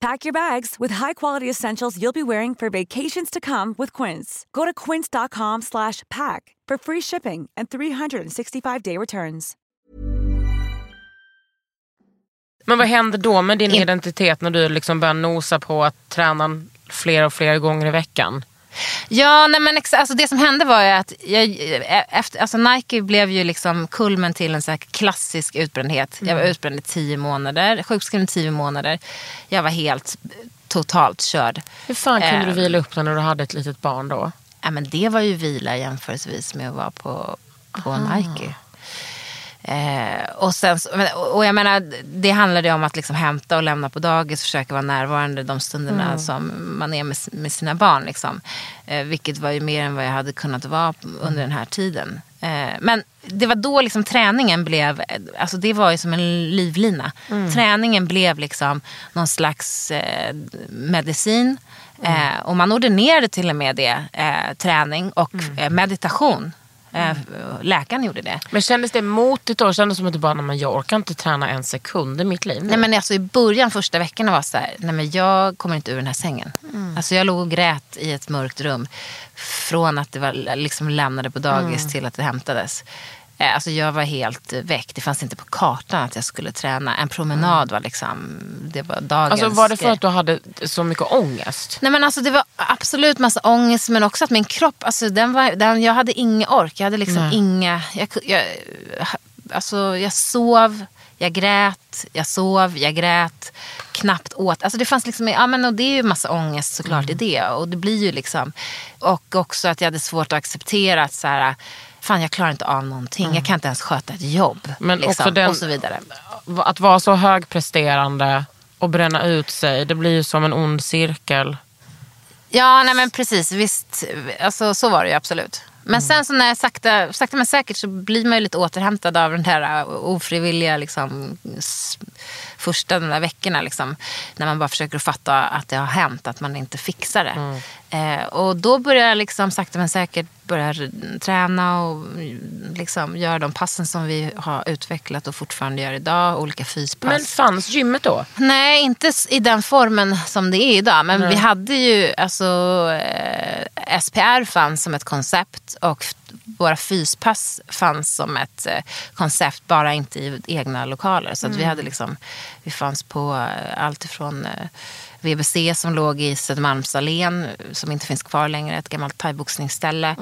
Pack your bags with high-quality essentials you'll be wearing for vacations to come with Quince. Go to quince.com slash pack for free shipping and 365-day returns. Men vad händer då med din In- identitet när du liksom börjar nosa på att träna fler och fler gånger i veckan? Ja, nej men ex- alltså det som hände var ju att jag, efter, alltså Nike blev ju liksom kulmen till en så klassisk utbrändhet. Jag var utbränd i tio månader, sjukskriven i tio månader. Jag var helt totalt körd. Hur fan kunde Eh. du vila upp när du hade ett litet barn då? Ja, men det var ju vila jämförelsevis med att vara på, på Nike. Eh, och, sen, och jag menar, det handlade om att liksom hämta och lämna på dagis, försöka vara närvarande de stunderna som man är med, med sina barn. Liksom. Eh, vilket var ju mer än vad jag hade kunnat vara under den här tiden. Eh, men det var då liksom träningen blev, alltså det var ju som en livlina. Träningen blev liksom någon slags eh, medicin. Eh, och man ordinerade till och med det, eh, träning och eh, meditation. Eh, läkaren gjorde det. Men kändes det motigt då? Kändes det som att du bara, men jag orkar inte träna en sekund i mitt liv nu. Nej, men alltså, I början, första veckorna var så här, nej men jag kommer inte ur den här sängen. Alltså, jag låg och grät i ett mörkt rum. Från att det var liksom lämnade på dagis till att det hämtades. Eh, Alltså, jag var helt väck. Det fanns inte på kartan att jag skulle träna. En promenad var liksom, det var dagens Alltså var det för att du hade så mycket ångest? Nej, men alltså, det var absolut massa ångest men också att min kropp, alltså, den var, den, jag hade ingen ork. Jag hade liksom inga... Jag, jag, alltså, jag sov, jag grät, jag sov, jag grät. Knappt åt. Alltså, det fanns liksom, ja, men, och det är ju massa ångest såklart i det. Och det blir ju liksom... Och också att jag hade svårt att acceptera att så här, fan jag klarar inte av någonting. Jag kan inte ens sköta ett jobb. Men liksom, också den- Och så vidare. Att vara så högpresterande och bränna ut sig, det blir ju som en ond cirkel. Ja, nej men precis. Visst, alltså, så var det ju absolut. Men sen så när jag sakta, sakta men säkert så blir man ju lite återhämtad av den här uh, ofrivilliga liksom, första de där veckorna. Liksom, när man bara försöker att fatta att det har hänt, att man inte fixar det. Eh, och då börjar jag liksom, sakta men säkert börja r- träna och mm, liksom, göra de passen som vi har utvecklat och fortfarande gör idag. Olika fyspass. Men fanns gymmet då? Nej, inte i den formen som det är idag. Men vi hade ju, alltså eh, SPR fanns som ett koncept och våra fyspass fanns som ett eh, koncept, bara inte i egna lokaler. Så att vi hade liksom, vi fanns på eh, allt ifrån eh, VBC som låg i Södermalmsallén, som inte finns kvar längre, ett gammalt thaiboxningsställe.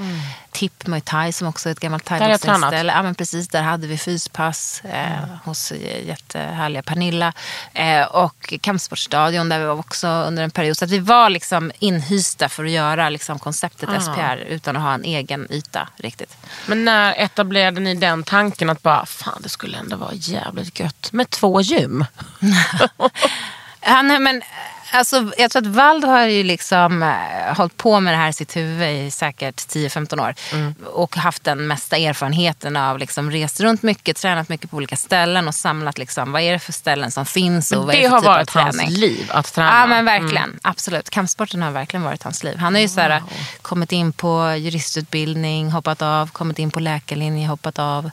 Tipp Muay Thai som också är ett gammalt thaiboxningsställe. Ja, men precis, där hade vi fyspass eh, hos eh, jättehärliga Pernilla. Eh, och Kampsportstadion där vi var också under en period. Så att vi var liksom inhysta för att göra liksom, konceptet SPR utan att ha en egen yta riktigt. Men när etablerade ni den tanken att bara, fan det skulle ändå vara jävligt gött med två gym? Han, men, alltså, jag tror att Valdo har ju liksom eh, hållit på med det här i sitt huvud i säkert 10-15 år. Mm. Och haft den mesta erfarenheten av liksom, rest runt mycket, tränat mycket på olika ställen och samlat liksom, vad är det för ställen som finns och Men vad är det för har typ av varit hans liv att träna. Mm. Ja men verkligen, absolut. Kampsporten har verkligen varit hans liv. Han har ju så här, kommit in på juristutbildning, hoppat av, kommit in på läkarlinje, hoppat av.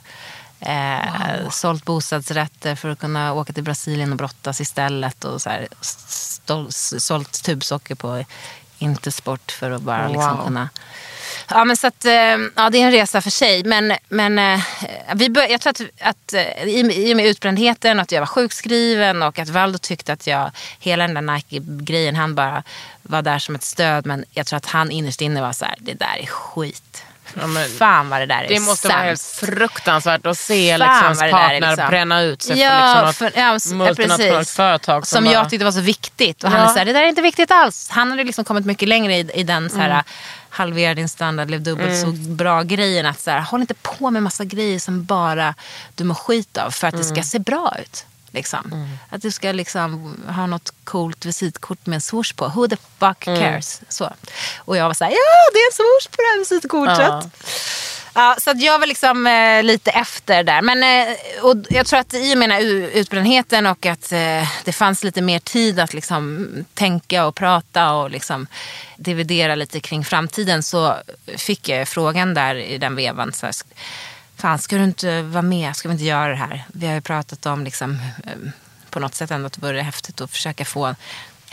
Eh, Sålt bostadsrätter för att kunna åka till Brasilien och brottas istället. Och så här, stol, sålt tubsocker på Intersport för att bara liksom Wow. kunna Ja, men så att, eh, ja, det är en resa för sig. Men, men eh, vi bör, jag tror att, att eh, i, i och med utbrändheten att jag var sjukskriven och att Valdo tyckte att jag, hela den där Nike-grejen, han bara var där som ett stöd. Men jag tror att han innerst inne var så här, det där är skit. Ja, men Fan vad det där är det måste vara helt fruktansvärt att se Fan liksom, partner liksom. bränna ut sig Ja, för för, liksom, ett s- ja, multinationellt företag. Som bara- jag tyckte var så viktigt. Och han Ja. är så här, det där är inte viktigt alls. Han hade liksom kommit mycket längre i, i den så här, Mm. halvera din standard, lev dubbelt så bra grejen. Att så här, håll inte på med massa grejer som bara du mår skit av för att det ska Mm. se bra ut. Liksom. Att du ska liksom ha något coolt visitkort med en swoosh på. Who the fuck Mm. cares? Så. Och jag var så här, ja det är en swoosh på det här visitkortet. Ja, så att jag var liksom eh, lite efter där. Men eh, och jag tror att i och med utbrändheten och att eh, det fanns lite mer tid att liksom tänka och prata och liksom dividera lite kring framtiden så fick jag frågan där i den vevan. Så här, Fan, ska du inte vara med? Ska vi inte göra det här? Vi har ju pratat om liksom, eh, på något sätt ändå att det vore häftigt att försöka få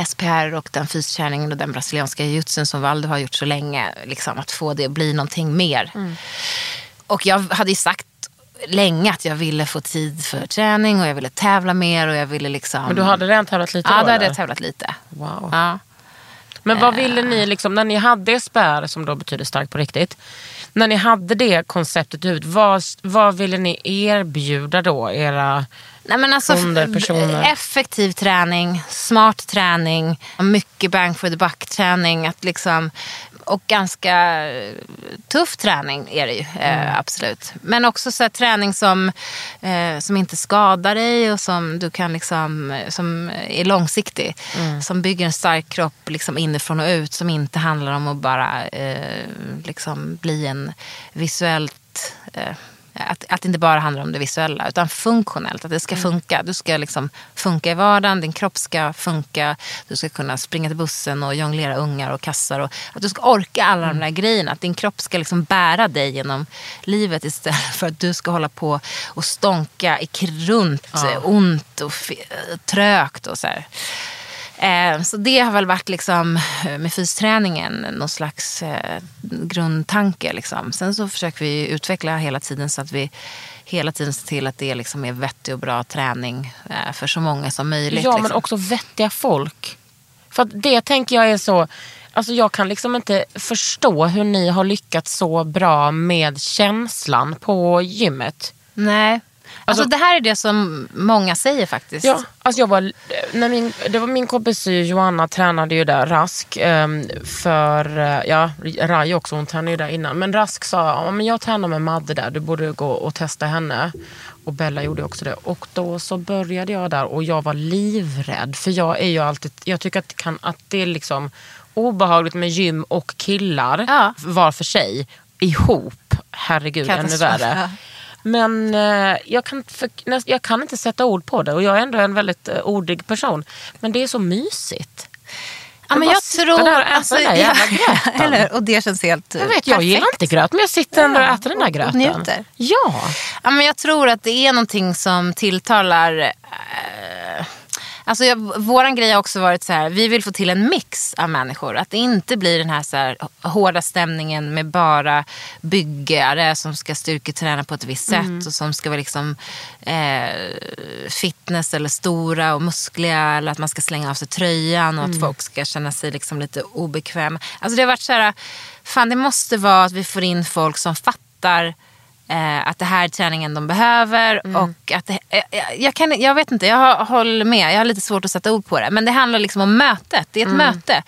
SPR och den fysträningen och den brasilianska jujutsun som Valdo har gjort så länge. Liksom, att få det att bli någonting mer. Och jag hade ju sagt länge att jag ville få tid för träning och jag ville tävla mer och jag ville liksom... Men du hade redan tävlat lite Ja, då? då hade eller? jag tävlat lite. Wow. Ja. Men vad ville ni, liksom, när ni hade SPR, som då betyder starkt på riktigt, när ni hade det konceptet ut, vad, vad ville ni erbjuda då era Nej, men alltså, Kunder, personer. Effektiv träning, smart träning, mycket bang for the buck träning. Att liksom, och ganska eh, tuff träning är det ju, eh, absolut. Men också så träning som, eh, som inte skadar dig och som du kan liksom, som är långsiktig. Som bygger en stark kropp liksom inifrån och ut. Som inte handlar om att bara liksom bli en visuellt att, att det inte bara handlar om det visuella utan funktionellt. Att det ska funka. Du ska liksom funka i vardagen, din kropp ska funka. Du ska kunna springa till bussen och jonglera ungar och kassar. Och, att du ska orka alla de där grejerna. Att din kropp ska liksom bära dig genom livet istället för att du ska hålla på och stånka i runt, eh, ont och trögt och så här. Eh, Så det har väl varit liksom, eh, med fysträningen någon slags eh, grundtanke. Liksom. Sen så försöker vi utveckla hela tiden så att vi hela tiden ser till att det liksom är vettig och bra träning eh, för så många som möjligt. Ja, men liksom. också vettiga folk. För det tänker jag är så... Alltså jag kan liksom inte förstå hur ni har lyckats så bra med känslan på gymmet. Nej. Alltså, Alltså- det här är det som många säger faktiskt. Ja, alltså jag var, när min, det var min kompis Joanna tränade ju där, Rask. ehm, för, eh, ja, Rai också, hon tränade ju där innan. Men Rask sa, ja, men jag tränar med Madde där, du borde gå och testa henne. Och Bella gjorde också det. Och då så började jag där och jag var livrädd. För jag är ju alltid, jag tycker att det, kan, att det är liksom obehagligt med gym och killar Ja. var för sig. Ihop, herregud ännu värre. Men eh, jag, kan, för, jag kan inte sätta ord på det och jag är ändå en väldigt eh, ordig person. Men det är så mysigt. Ja, men jag tror... där och äta den där jävla gröten. eller? Och det känns helt Jag vet, jag gillar inte gröt men jag sitter ändå och äter den där och- och gröten. njuter. Ja. Ja, men jag tror att det är någonting som tilltalar... Eh, alltså jag, våran grej har också varit så här, vi vill få till en mix av människor. Att det inte blir den här, så här hårda stämningen med bara byggare som ska styrketräna på ett visst sätt. Och som ska vara liksom eh, fitness eller stora och muskliga. Eller att man ska slänga av sig tröjan och att folk ska känna sig liksom lite obekväma. Alltså det har varit så här, fan det måste vara att vi får in folk som fattar Eh, att det här är träningen de behöver. Mm. Och att det, eh, jag, jag, kan, jag vet inte, jag håller med. Jag har lite svårt att sätta ord på det. Men det handlar liksom om mötet. Det är ett möte. Mm.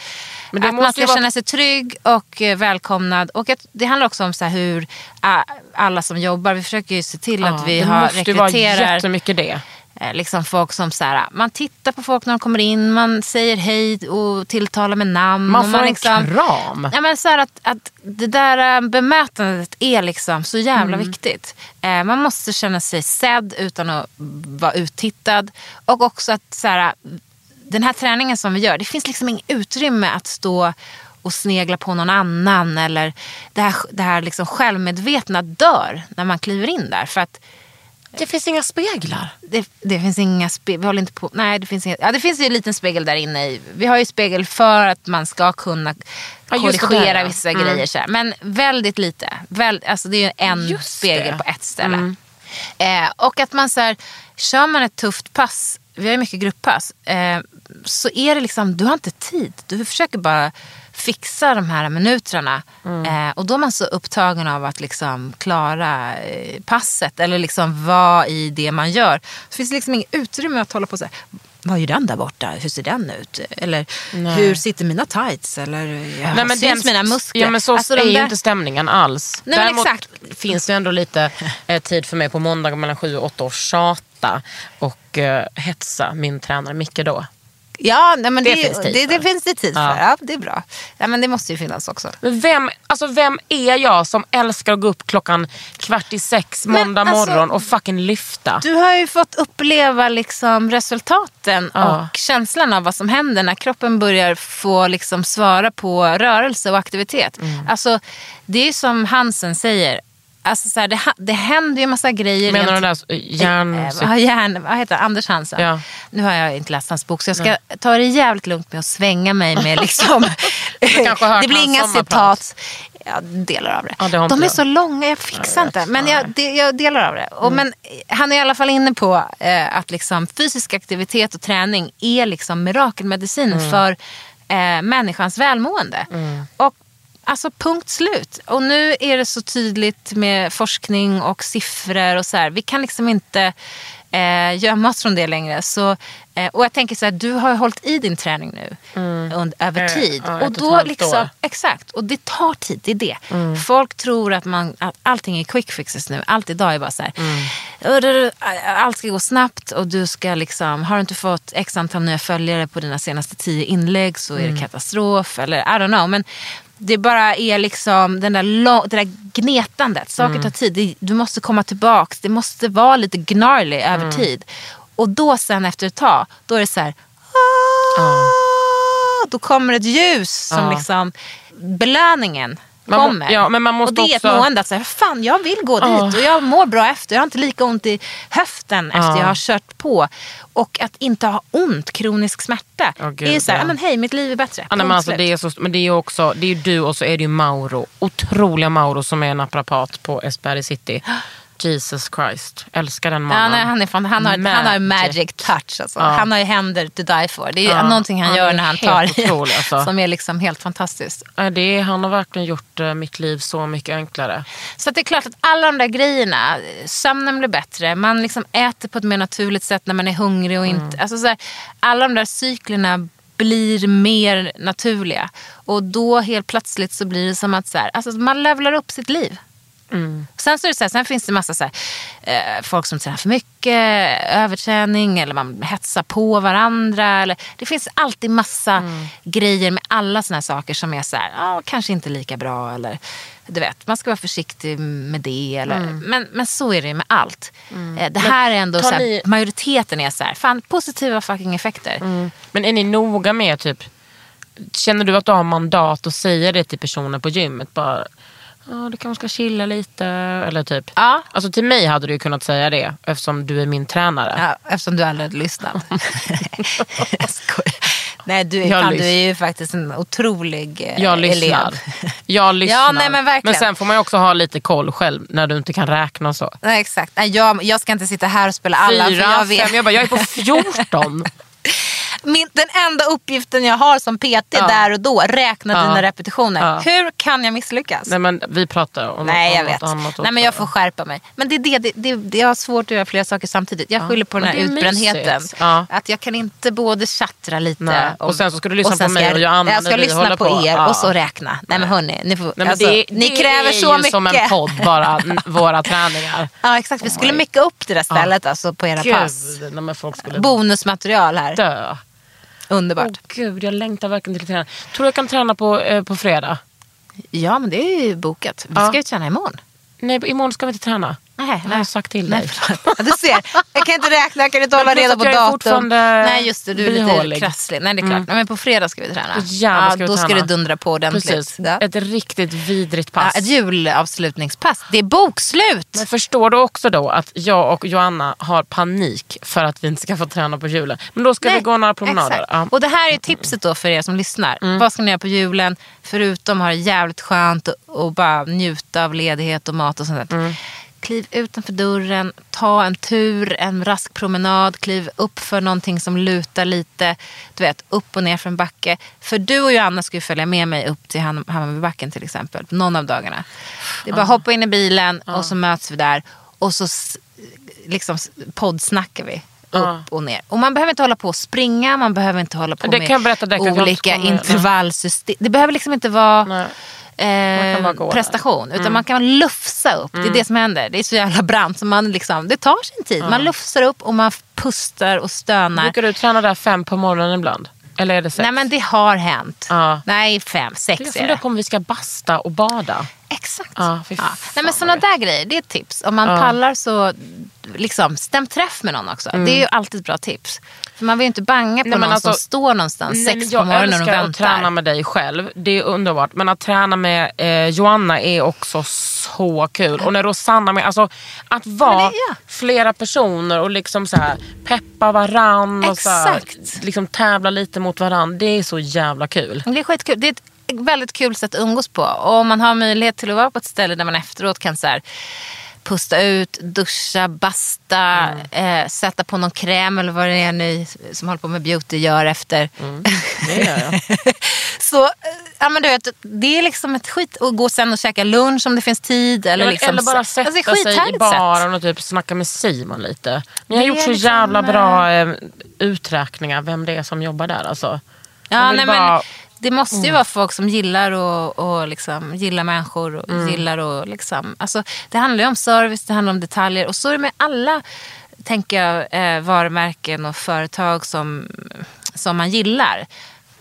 Det att man ska vara- känna sig trygg och eh, välkomnad. Och att, det handlar också om så hur ah, alla som jobbar, vi försöker ju se till att vi det har, måste ju vara rekryterar jättemycket det. Eh, liksom folk som så här, man tittar på folk när de kommer in, man säger hej och tilltalar med namn. Man får en liksom, kram. Ja, men så att, att det där eh, bemötandet är liksom så jävla Mm. viktigt. Eh, man måste känna sig sedd utan att vara uttittad. Och också att så här, den här träningen som vi gör, det finns liksom inget utrymme att stå och snegla på någon annan. Eller det här, det här liksom självmedvetna dör när man kliver in där. För att Det finns inga speglar. det, det finns inga spegel. Vi håller inte på. Nej, det finns inga, ja, det finns ju en liten spegel där inne. I, vi har ju spegel för att man ska kunna Ja, korrigera där, vissa Mm. grejer. Så här. Men väldigt lite. Väl, alltså det är ju en Just spegel det. Mm. på ett ställe. Eh, och att man så här, kör man ett tufft pass, vi har ju mycket grupppass, eh, så är det liksom, du har inte tid. Du försöker bara fixa de här minuterna. Mm. Eh, och då är man så upptagen av att liksom klara eh, passet eller liksom vara i det man gör. Det finns liksom inget utrymme att hålla på så här. Vad gör den där borta? Hur ser den ut? Eller hur sitter mina tights? Eller ja, Nej, men syns mina muskler? Ja, men så Alltså, är ju där- inte stämningen alls. Nej, men Däremot exakt. finns det ändå lite eh, tid för mig på måndagar mellan sju och åtta att tjata och eh, hetsa min tränare Micke då. Ja, nej, men Det det, finns tid det, det finns det tid Ja. för. Ja, det är bra. Ja, men det måste ju finnas också. Men vem, alltså vem är jag som älskar att gå upp klockan kvart i sex Men måndag alltså- morgon och fucking lyfta? Du har ju fått uppleva liksom resultaten Ja. och känslan av vad som händer när kroppen börjar få liksom svara på rörelse och aktivitet. Mm. Alltså, det är som Hansen säger. Alltså, så här, det, det händer ju en massa grejer. Menar du den där järn... Vad, järn, vad heter han? Anders Hansen? Ja. Nu har jag inte läst hans bok så jag ska ta det jävligt lugnt med att svänga mig med liksom... det blir inga citat. Ja, delar av det. Ja, det De är jag. så långa, jag fixar Jag inte. Men jag, det, jag delar av det. Och, Mm. Men han är i alla fall inne på eh, att liksom, fysisk aktivitet och träning är liksom mirakelmedicin Mm. för eh, människans välmående. Och Alltså punkt slut. Och nu är det så tydligt med forskning och siffror och så här. Vi kan liksom inte eh, gömma oss från det längre. Så, eh, och jag tänker så här, du har ju hållit i din träning nu under, över Eh, tid. ja, och då liksom, år. exakt, och det tar tid, det är det. Folk tror att, man, att allting är quick fixes nu. Allt idag är bara så här, allt ska gå snabbt och du ska liksom, har du inte fått x antal nya följare på dina senaste tio inlägg så är det katastrof. Eller I don't know. Men det bara är liksom den där lång, det där gnetandet. Saker tar tid. Du måste komma tillbaks. Det måste vara lite gnarly över tid. Och då sen efter ett tag, då är det så här. "Ah", Då kommer ett ljus som liksom belöningen Man må- kommer. ja, men man måste och det är också- ett mående att säga, fan jag vill gå Ja. dit och jag mår bra efter. Jag har inte lika ont i höften efter Ja. jag har kört på. Och att inte ha ont, kronisk smärta. Åh, gud, det är så här, ja. men hej mitt liv är bättre. Ja, nej, men alltså, det är så, men det är ju också det är ju du och så är det ju Mauro. Otroliga Mauro som är naprapat på Esberg City. Jesus Christ, älskar den Ja, mannen. nej, han, är fan, han, har, han har Magic. magic touch. Alltså. Ja. Han har ju händer to die for. Det är Ja, någonting han, han gör är när han tar i. alltså. Som är liksom helt fantastiskt. Ja, det är, han har verkligen gjort eh, mitt liv så mycket enklare. Så det är klart att alla de där grejerna, sömnen blir bättre, man liksom äter på ett mer naturligt sätt när man är hungrig och inte... Alltså så här, alla de där cyklerna blir mer naturliga. Och då helt plötsligt så blir det som att så här, alltså man levlar upp sitt liv. Sen, så så här, sen finns det massa så här, eh, folk som tränar för mycket, överträning eller man hetsar på varandra. Eller, det finns alltid massa grejer med alla såna här saker som är så här, ah, kanske inte lika bra. Eller, du vet, man ska vara försiktig med det. Eller, men, men så är det med allt. Eh, det här är ändå så här, ni- majoriteten är så här, fan positiva fucking effekter. Men är ni noga med typ, känner du att du har mandat att säga det till personer på gymmet? Bara, ja du kanske ska chilla lite. Eller typ. Ja. Alltså till mig hade du ju kunnat säga det eftersom du är min tränare. Ja, eftersom du aldrig hade lyssnat. jag skojar. Nej, du, är- Jag fan, du är ju faktiskt en otrolig eh, Jag lyssnar. elev. Jag lyssnar. nej, men verkligen. sen får man också ha lite koll själv när du inte kan räkna och så. Nej, exakt. Nej, jag, jag ska inte sitta här och spela alla. Fyra, jag, vet. fem, jag bara, jag är på 14. Min, den enda uppgiften jag har som PT Ja. där och då, räkna Ja. dina repetitioner. Ja. Hur kan jag misslyckas? Nej men vi pratar om, Nej, jag vet. annat Nej, men jag får skärpa mig. Men det är det, det, det, det jag har svårt att göra flera saker samtidigt. Jag skyller på den här det är utbrändheten. Att jag kan inte både tjattra lite Nej. Och sen så ska du lyssna på mig och jag- Jag ska lyssna på, på. er och så räkna. Nej men hörni, ni, får, Nej, alltså, det, ni det kräver är så ju mycket. som en podd bara, våra träningar. Ja exakt, vi skulle micka upp det där stället alltså, på era pass. Bonusmaterial här. dö. Underbart. Åh gud, jag längtar verkligen till att träna. Tror du jag kan träna på, eh, på fredag? Ja men det är ju bokat. Vi Ja. ska ju träna imorgon. Nej, imorgon ska vi inte träna. Nej, Jag har sagt till Nej, dig. Ja, du ser, jag kan inte räkna, jag kan inte hålla reda på jag är datum. fortfarande Nej just det, du är lite bihålig. krasslig. Nej det är klart. Nej, men på fredag ska vi träna. Jävlar ska vi då ska träna. det dundra på ordentligt. Precis. Ja. Ett riktigt vidrigt Ja, pass. ett julavslutningspass. Det är bokslut. Men förstår du också då att jag och Joanna har panik för att vi inte ska få träna på julen. Men då ska Nej, vi gå några promenader. Ja. Mm. Och det här är tipset då för er som lyssnar. Vad ska ni göra på julen? Förutom ha det jävligt skönt och, och bara njuta av ledighet och mat och sånt där. Mm. Kliv utanför dörren, ta en tur, en rask promenad, kliv upp för någonting som lutar lite. Du vet, upp och ner för en backe. För du och Joanna ska ju följa med mig upp till Ham- Hammarbybacken till exempel. Någon av dagarna. Det är bara hoppa in i bilen och så möts vi där. Och så liksom poddsnackar vi. Upp och ner. Och man behöver inte hålla på och springa, man behöver inte hålla på Det med berätta, olika intervallsystem. Det behöver liksom inte vara Nej. Eh. Mm. prestation. Utan man kan lufsa upp. Det är det som händer. Det är så jävla brant. Så man liksom, det tar sin tid. Man lufsar upp och man pustar och stönar. Brukar du träna där fem på morgonen ibland? Eller är det sex? Nej men det har hänt. Ja. Nej, fem, sex jag är funderar det. på om vi ska basta och bada. Exakt. Ja, Ja. Nej, men sådana det- där grejer, det är ett tips. Om man pallar så liksom, stäm träff med någon också. Det är ju alltid ett bra tips. För man vill ju inte banga på Mm. Nej, någon alltså- som står någonstans Nej, sex på jag morgonen och älskar att väntar. träna med dig själv. Det är underbart. Men att träna med eh, Joanna är också så kul. Och när Rosanna är med. Alltså, att vara det- ja. flera personer och liksom så här, peppa varann. Och så här, liksom tävla lite mot varann. Det är så jävla kul. Det är skitkul. Det är ett väldigt kul sätt att umgås på. Och om man har möjlighet till att vara på ett ställe där man efteråt kan så här, pusta ut, duscha, basta, Mm. eh, sätta på någon kräm eller vad det är ni som håller på med beauty gör efter. Det gör jag. Så eh, ja, men du vet, det är liksom ett skit. Och gå sen och käka lunch om det finns tid. Eller, liksom, eller bara så- sätta alltså, sig i baren och typ snacka med Simon lite. Ni har gjort så liksom, jävla bra eh, uträkningar vem det är som jobbar där. Alltså. Ja, nej, bara- men det måste ju Mm. vara folk som gillar och, och liksom, gillar människor. Och Mm. gillar och liksom, alltså, det handlar ju om service, det handlar om detaljer. Och så är det med alla tänker jag, eh, varumärken och företag som, som man gillar.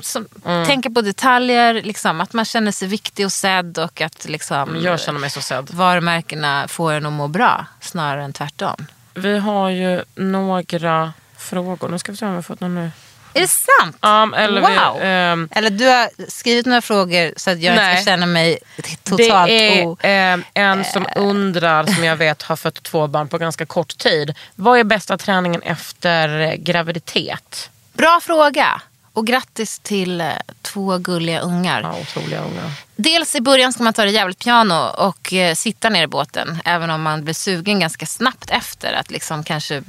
Som, Mm. Tänker på detaljer, liksom, att man känner sig viktig och sedd och att liksom, Jag känner mig så sedd. varumärkena får en att må bra snarare än tvärtom. Vi har ju några frågor. Nu ska vi se om vi har fått någon nu. Är det sant? Um, eller Wow. vi, ehm, Eller du har skrivit några frågor så att jag inte Nej. ska känna mig totalt det är o... ehm, en som undrar, som jag vet har fött två barn på ganska kort tid. Vad är bästa träningen efter eh, graviditet? Bra fråga. Och grattis till eh, två gulliga ungar. Ja, otroliga unga. Dels i början ska man ta det jävligt piano och eh, sitta ner i båten. Även om man blir sugen ganska snabbt efter att liksom kanske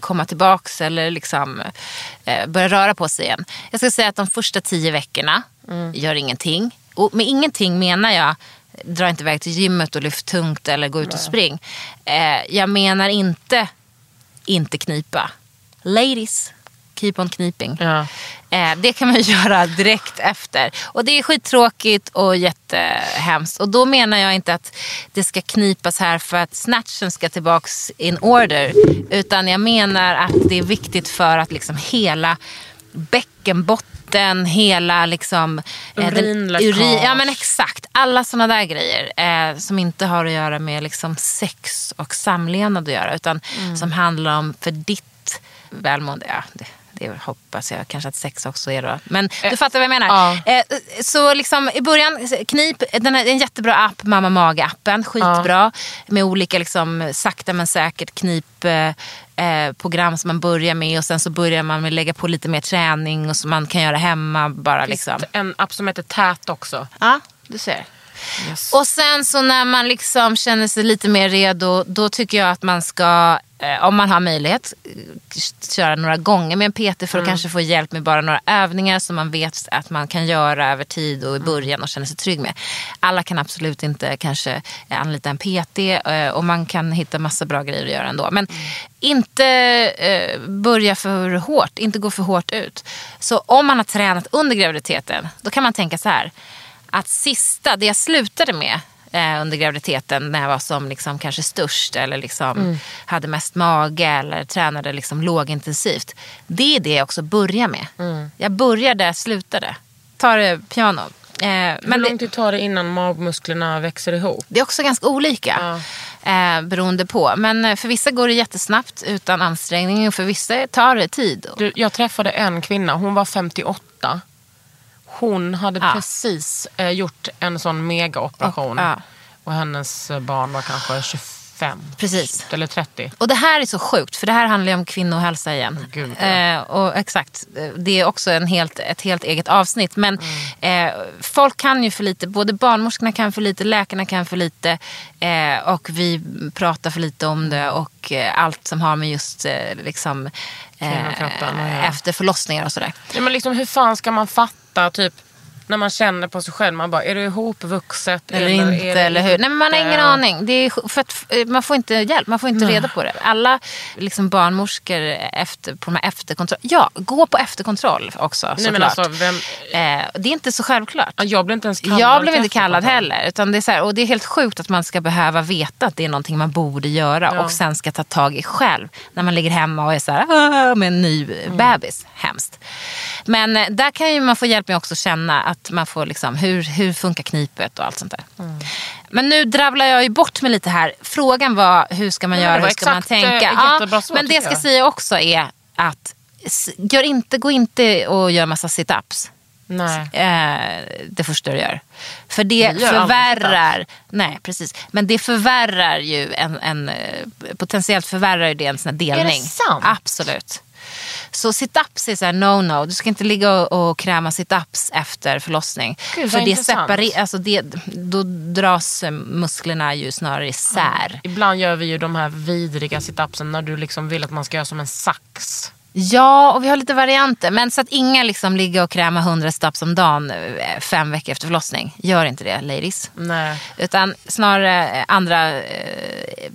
komma tillbaks eller liksom, eh, börja röra på sig igen. Jag ska säga att de första tio veckorna gör ingenting. Och med ingenting menar jag dra inte iväg till gymmet och lyft tungt eller gå ut och spring. Eh, jag menar inte inte knipa. Ladies, keep on kniping. Ja. Eh, det kan man göra direkt efter. Och det är skittråkigt och jättehemskt. Och då menar jag inte att det ska knipas här för att snatchen ska tillbaks in order. Utan jag menar att det är viktigt för att liksom hela bäckenbotten, hela liksom... eh, Urinläckage. urin, Ja men exakt. Alla sådana där grejer. Eh, som inte har att göra med liksom sex och samlevnad att göra. Utan Mm. som handlar om för ditt välmående. Ja, det, det hoppas jag kanske att sex också är då. Men du fattar vad jag menar. ja. Eh, så liksom i början, knip, den är en jättebra app, Mamma Mage-appen. Skitbra. Med olika liksom, sakta men säkert knip eh, eh, program som man börjar med. Och sen så börjar man med att lägga på lite mer träning och som man kan göra hemma. Bara liksom. En app som heter Tät också. Ja, du ser. Yes. Och sen så när man liksom känner sig lite mer redo, då tycker jag att man ska eh, om man har möjlighet, eh, köra några gånger med en PT för att Mm. kanske få hjälp med bara några övningar som man vet att man kan göra över tid och i Mm. början och känna sig trygg med. Alla kan absolut inte kanske eh, anlita en PT eh, och man kan hitta massa bra grejer att göra ändå. Men Mm. inte eh, börja för hårt, inte gå för hårt ut. Så om man har tränat under graviditeten, då kan man tänka så här. Att sista, det jag slutade med eh, under graviditeten när jag var som liksom kanske störst eller liksom Mm. hade mest mage eller tränade liksom lågintensivt. Det är det jag också börjar med. Mm. Jag börjar där jag slutade. Ta det piano. Eh, Hur men lång det, tid tar det innan magmusklerna växer ihop? det är också ganska olika. Eh, beroende på. Men eh, för vissa går det jättesnabbt utan ansträngning och för vissa tar det tid. Du, jag träffade en kvinna, hon var 58. Hon hade Ja. precis eh, gjort en sån megaoperation. Och- ja. Och hennes eh, barn var kanske 25. Precis. Eller 30. Och det här är så sjukt, för det här handlar ju om kvinnohälsa igen. Gud, ja. eh, och exakt, det är också en helt, ett helt eget avsnitt. Men Mm. eh, folk kan ju för lite, både barnmorskorna kan för lite, läkarna kan för lite. Eh, och vi pratar för lite om det och eh, allt som har med just liksom, efter förlossningar och sådär. Ja, men liksom, hur fan ska man fatta typ när man känner på sig själv, man bara, är det ihopvuxet? Eller, inte, är det eller hur? Nej, men man har ingen inte? aning. Det är, för att, eh, man får inte hjälp, man får inte reda på det. Alla liksom, barnmorskor efter, på de här efterkontroll. Ja, gå på efterkontroll också Nej, men alltså, vem, eh, det är inte så självklart. Ja, jag blev inte ens kallad Jag blev inte kallad heller. Utan det är så här, och det är helt sjukt att man ska behöva veta att det är någonting man borde göra Ja. och sen ska ta tag i själv. När man ligger hemma och är så här, "Ah", med en ny Mm. bebis. Hemskt. Men eh, där kan ju man få hjälp med också känna att man får liksom, hur, hur funkar knipet och allt sånt där. Mm. Men nu dravlar jag ju bort med lite här. Frågan var hur ska man Ja, göra, det hur ska man eh, tänka? jättebra svar, men det jag ska jag. säga också är att gör inte, gå inte och gör massa sit-ups Nej. eh, det första du gör. För det förvärrar, nej precis, men det förvärrar ju en, en eh, potentiellt förvärrar ju det en sån här delning. sant? Absolut. Så sit-ups är så no-no. Du ska inte ligga och, och kräma sit-ups efter förlossning. Gud, För det intressant. separer, alltså det, då dras eh, musklerna ju snarare isär. Ibland gör vi ju de här vidriga situpsen när du liksom vill att man ska göra som en sax. Ja, och vi har lite varianter. Men så att inga liksom ligger och krämar 100 steps om dagen eh, fem veckor efter förlossning. Gör inte det, ladies. Nej. Utan snarare andra eh,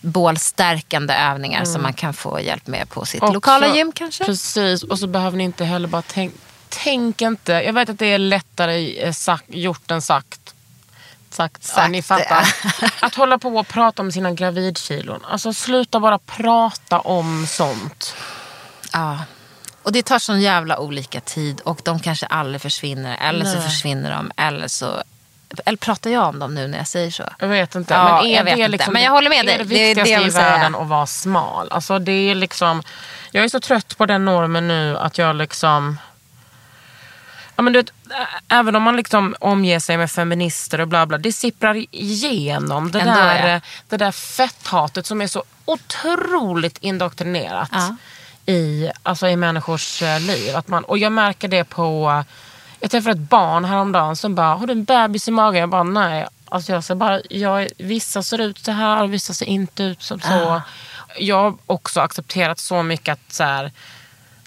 bålstärkande övningar som man kan få hjälp med på sitt Också- lokala gym kanske. Precis, och så behöver ni inte heller bara tänka Tänk inte, jag vet att det är lättare eh, sagt, gjort än sagt. Sagt, ja, Sagt, ni fattar. Att hålla på och prata om sina gravidkilon. Alltså sluta bara prata om sånt. Ja. Och det tar sån jävla olika tid och de kanske aldrig försvinner. Eller så Nej. försvinner de. Eller så... Eller pratar jag om dem nu när jag säger så? Jag vet inte. Ja, men är jag vet det inte. liksom Men jag håller med dig. Är det Det är det jag i säga. världen att vara smal? Alltså det är liksom... Jag är så trött på den normen nu att jag liksom... Ja, men du vet, även om man liksom omger sig med feminister och bla bla, det sipprar igenom det, Ändå, där, ja. det där fetthatet som är så otroligt indoktrinerat Ja. I, alltså i människors eh, liv. Att man, och jag märker det på... Jag träffade ett barn häromdagen som bara, har du en bebis i magen? Jag bara, nej. Alltså jag, så bara, jag, vissa ser ut så här och vissa ser inte ut som så. Jag har också accepterat så mycket att så här,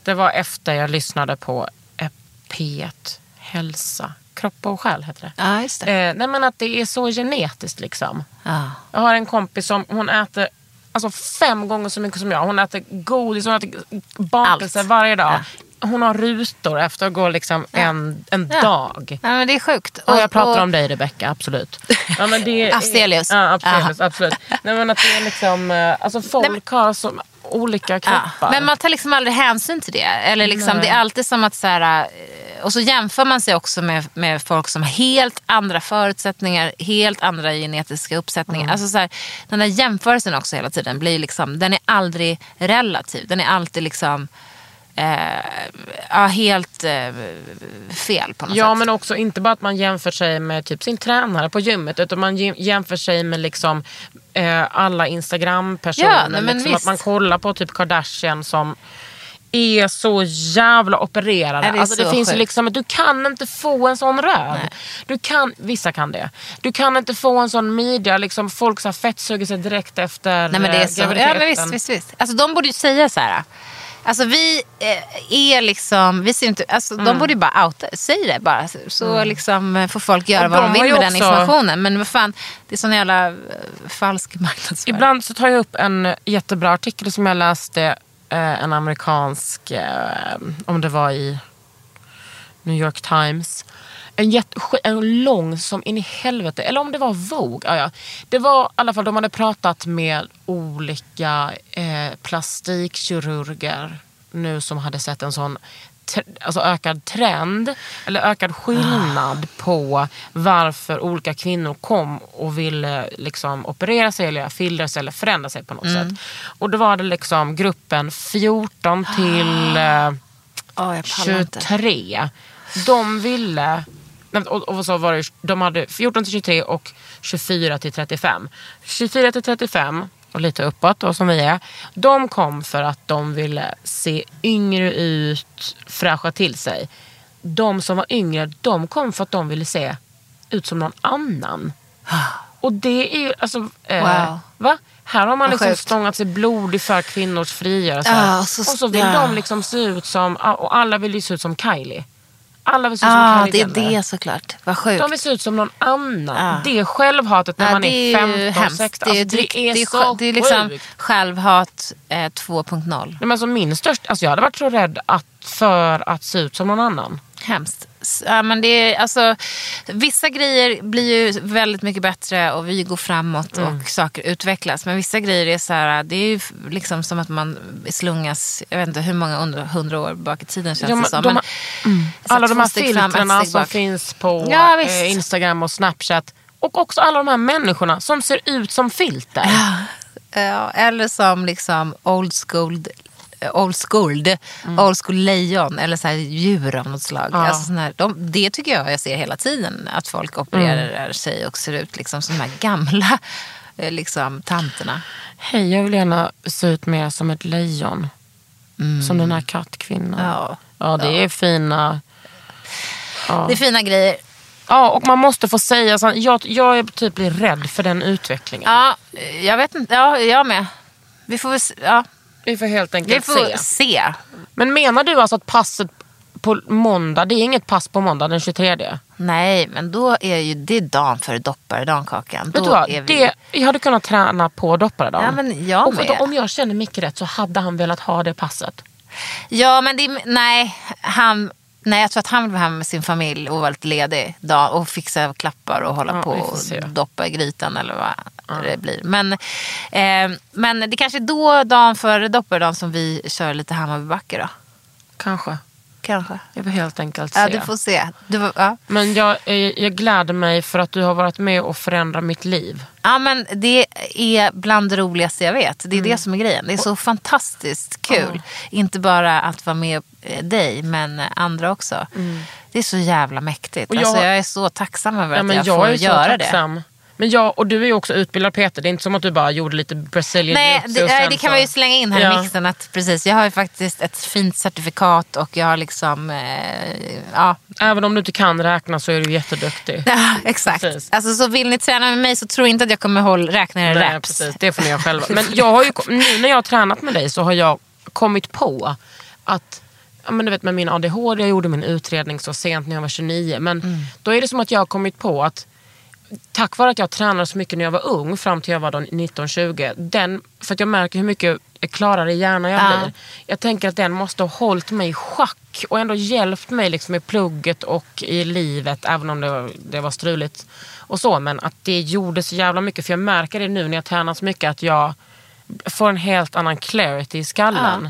det var efter jag lyssnade på eh, P1 Hälsa, kropp och själ heter det. Ja, just det. Eh, nej men att det är så genetiskt liksom. Ja. Jag har en kompis som hon äter alltså fem gånger så mycket som jag. Hon äter godis, hon äter bakelse Allt. varje dag. Hon har rutor efter att gå liksom en, en Ja. dag. Ja, men det är sjukt. Och jag pratar om dig Rebecca, absolut. Ja, men det är- Afzelius. Ja, absolut. Nej, men att det är liksom, eh, alltså folk Nej, har så olika kroppar. Ja, men man tar liksom aldrig hänsyn till det. Eller liksom, det är alltid som att så här, eh, och så jämför man sig också med, med folk som har helt andra förutsättningar, helt andra genetiska uppsättningar. Alltså så här, den där jämförelsen också hela tiden blir liksom, den är aldrig relativ. Den är alltid liksom ja, helt eh, fel på något Ja sätt. men också inte bara att man jämför sig med typ sin tränare på gymmet utan man jäm- jämför sig med liksom eh, alla Instagram-personer. Ja, nej, men liksom, att man kollar på typ Kardashian som är så jävla opererade. Ja, det alltså, det finns ju sjukt. liksom, du kan inte få en sån röv. Du kan, vissa kan det. Du kan inte få en sån midja, liksom, folk så här fettsuger sig direkt efter Nej men det är eh, så. Ja men visst, visst, visst. Alltså de borde ju säga så här. Alltså vi eh, är liksom, vi ser inte, alltså Mm. de borde ju bara outa, säg det bara. Så- Så liksom eh, får folk göra vad de vill med den också- informationen. Men vad fan, det är sån jävla eh, falsk marknadsföring. Ibland så tar jag upp en jättebra artikel som jag läste, en amerikansk, om det var i New York Times. En, jätte, en lång som in i helvete, eller om det var Vogue. Ja, ja. Det var i alla fall, de hade pratat med olika eh, plastikkirurger nu som hade sett en sån alltså ökad trend eller ökad skillnad på varför olika kvinnor kom och ville liksom operera sig eller göra fillers eller förändra sig på något sätt. Och då var det liksom gruppen 14 till eh, Åh, jag pallar inte. 23. De ville, och, och så var det, de hade 14 till 23 och 24 till 35. 24 till 35 och lite uppåt då, som vi är. De kom för att de ville se yngre ut, fräscha till sig. De som var yngre, de kom för att de ville se ut som någon annan. Och det är ju, alltså, eh, Wow. va? Här har man liksom sjukt. stångat sig blodig för kvinnors frigörelse. Ja, och, och så, så- vill ja. de liksom se ut som, och alla vill ju se ut som Kylie. Alla vill se ut som det Kylie är Jenner. det såklart. Vad sjukt. De vill se ut som någon annan. Ja. Det är självhatet när Ja, man det är är ju 15, hemskt. 16. Det är, Alltså, det, det är det är, så det är liksom sjukt. självhat eh, 2.0. Nej, men alltså min största, alltså jag hade varit så rädd att, för att se ut som någon annan. Hemskt. Ja, men det är, alltså, vissa grejer blir ju väldigt mycket bättre och vi går framåt Mm. och saker utvecklas. Men vissa grejer är så här, det är ju liksom som att man slungas, jag vet inte hur många hundra år bak i tiden känns Ja, det som. de Men, så Alla de här filtrerna som finns på Ja, eh, Instagram och Snapchat. Och också alla de här människorna som ser ut som filter. Ja, eller som liksom old school Old school, old school lejon eller så här djur av något slag. Ja. Alltså här, de, det tycker jag jag ser hela tiden. Att folk opererar sig och ser ut liksom som de här gamla eh, liksom, tanterna. Hej, jag vill gärna se ut mer som ett lejon. Som den här kattkvinnan. Mm. Ja. ja det är fina... Det är fina grejer. Ja, och man måste få säga så. Jag, jag är typ blir rädd för den utvecklingen. Ja, jag vet inte. Ja, jag med. Vi får väl se. Ja, Vi får helt vi enkelt får se. se. Men menar du alltså att passet på måndag, det är inget pass på måndag den 23? Nej, men då är ju det dagen före dopparedagen, Kakan. Vet Då du vad? vi... Det, jag hade kunnat träna på dopparedagen. Ja, men jag och att om jag känner Micke rätt så hade han velat ha det passet. Ja, men det, nej, han, nej, jag tror att han vill vara hemma med sin familj och vara lite ledig dag och fixa klappar och hålla Ja, på och doppa i grytan eller vad det blir. Men, eh, men det kanske är då, dagen före dopparedagen, som vi kör lite Hammarbybacke då. Kanske. Kanske. Jag vill helt enkelt se. Ja, du får se. Du, ja. Men jag, eh, jag gläder mig för att du har varit med och förändrat mitt liv. ja, men det är bland det roligaste jag vet. Det är Mm. det som är grejen. Det är så fantastiskt kul. Inte bara att vara med eh, dig, men andra också. Det är så jävla mäktigt. Mm. Och jag- alltså, jag är så tacksam över Ja, att jag, jag får göra det. Men jag, och du är ju också utbildad Peter. Det är inte som att du bara gjorde lite Brazilian Nej, det, och nej, det kan man ju slänga in här Ja. i mixen. Att, precis, jag har ju faktiskt ett fint certifikat och jag har liksom... Eh, ja. Även om du inte kan räkna så är du jätteduktig. ja, exakt. Precis. Alltså, så vill ni träna med mig så tror inte att jag kommer hålla, räkna era Nej, reps. precis. Det får ni göra själva. Men jag har ju, nu när jag har tränat med dig så har jag kommit på att Ja, men du vet med min ADHD, jag gjorde min utredning så sent när jag var 29. Men Mm. då är det som att jag har kommit på att tack vare att jag tränade så mycket när jag var ung fram till jag var då 19-20. Den, för att jag märker hur mycket klarare hjärna jag Ja. blir. Jag tänker att den måste ha hållit mig i schack och ändå hjälpt mig liksom i plugget och i livet. Även om det var, det var struligt och så. Men att det gjorde så jävla mycket. För jag märker det nu när jag tränar så mycket att jag får en helt annan clarity i skallen.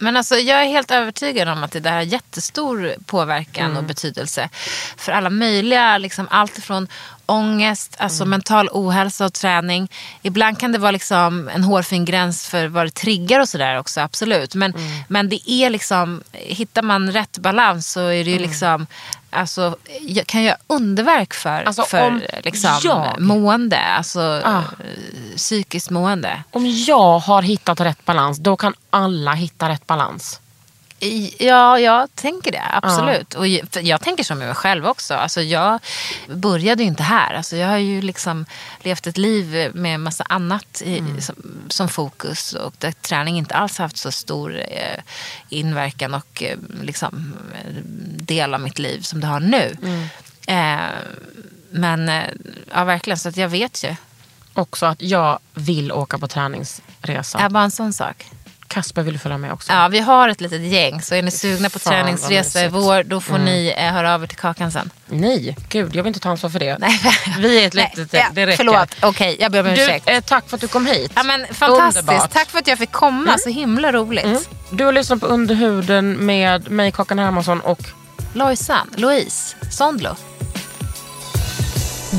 Men alltså, jag är helt övertygad om att det där har jättestor påverkan Mm. och betydelse för alla möjliga, liksom, allt ifrån ångest, alltså Mm. mental ohälsa och träning. Ibland kan det vara liksom en hårfin gräns för vad det triggar och sådär också, absolut. Men, Mm. men det är liksom, hittar man rätt balans så är det ju Mm. liksom, alltså, kan göra underverk för, Alltså, för om liksom, jag- mående, alltså Ah. eh, psykiskt mående. Om jag har hittat rätt balans, då kan alla hitta rätt balans. Ja, jag tänker det. Absolut. Och jag, jag tänker som mig själv också. Alltså, jag började ju inte här. Alltså, jag har ju liksom levt ett liv med massa annat i, som, som fokus. Och där träning inte alls haft så stor eh, inverkan och eh, liksom, eh, del av mitt liv som det har nu. Eh, men eh, ja, verkligen, så att jag vet ju. Också att jag vill åka på träningsresa. Ja, bara en sån sak. Kasper vill följa med också. Ja, vi har ett litet gäng. Så är ni sugna på Fan, träningsresa i vår, då får ni eh, höra av er till Kakan sen. Nej, gud jag vill inte ta ansvar för det. Nej. Vi är ett litet, ja, det räcker. Förlåt, okej, jag ber om Du, ursäkt. eh, tack för att du kom hit. Ja, men fantastiskt. Underbart. Tack för att jag fick komma. Så himla roligt. Mm. Du har lyssnat på Underhuden med mig, Kakan Hermansson och Lojsan, Louise, Sondlo.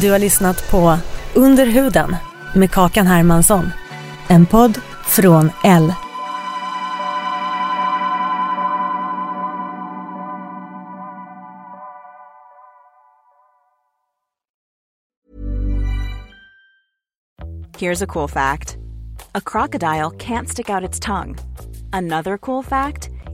Du har lyssnat på Under huden med Kakan Hermansson. En podd från L. Here's a cool fact a crocodile can't stick out its tongue. Another cool fact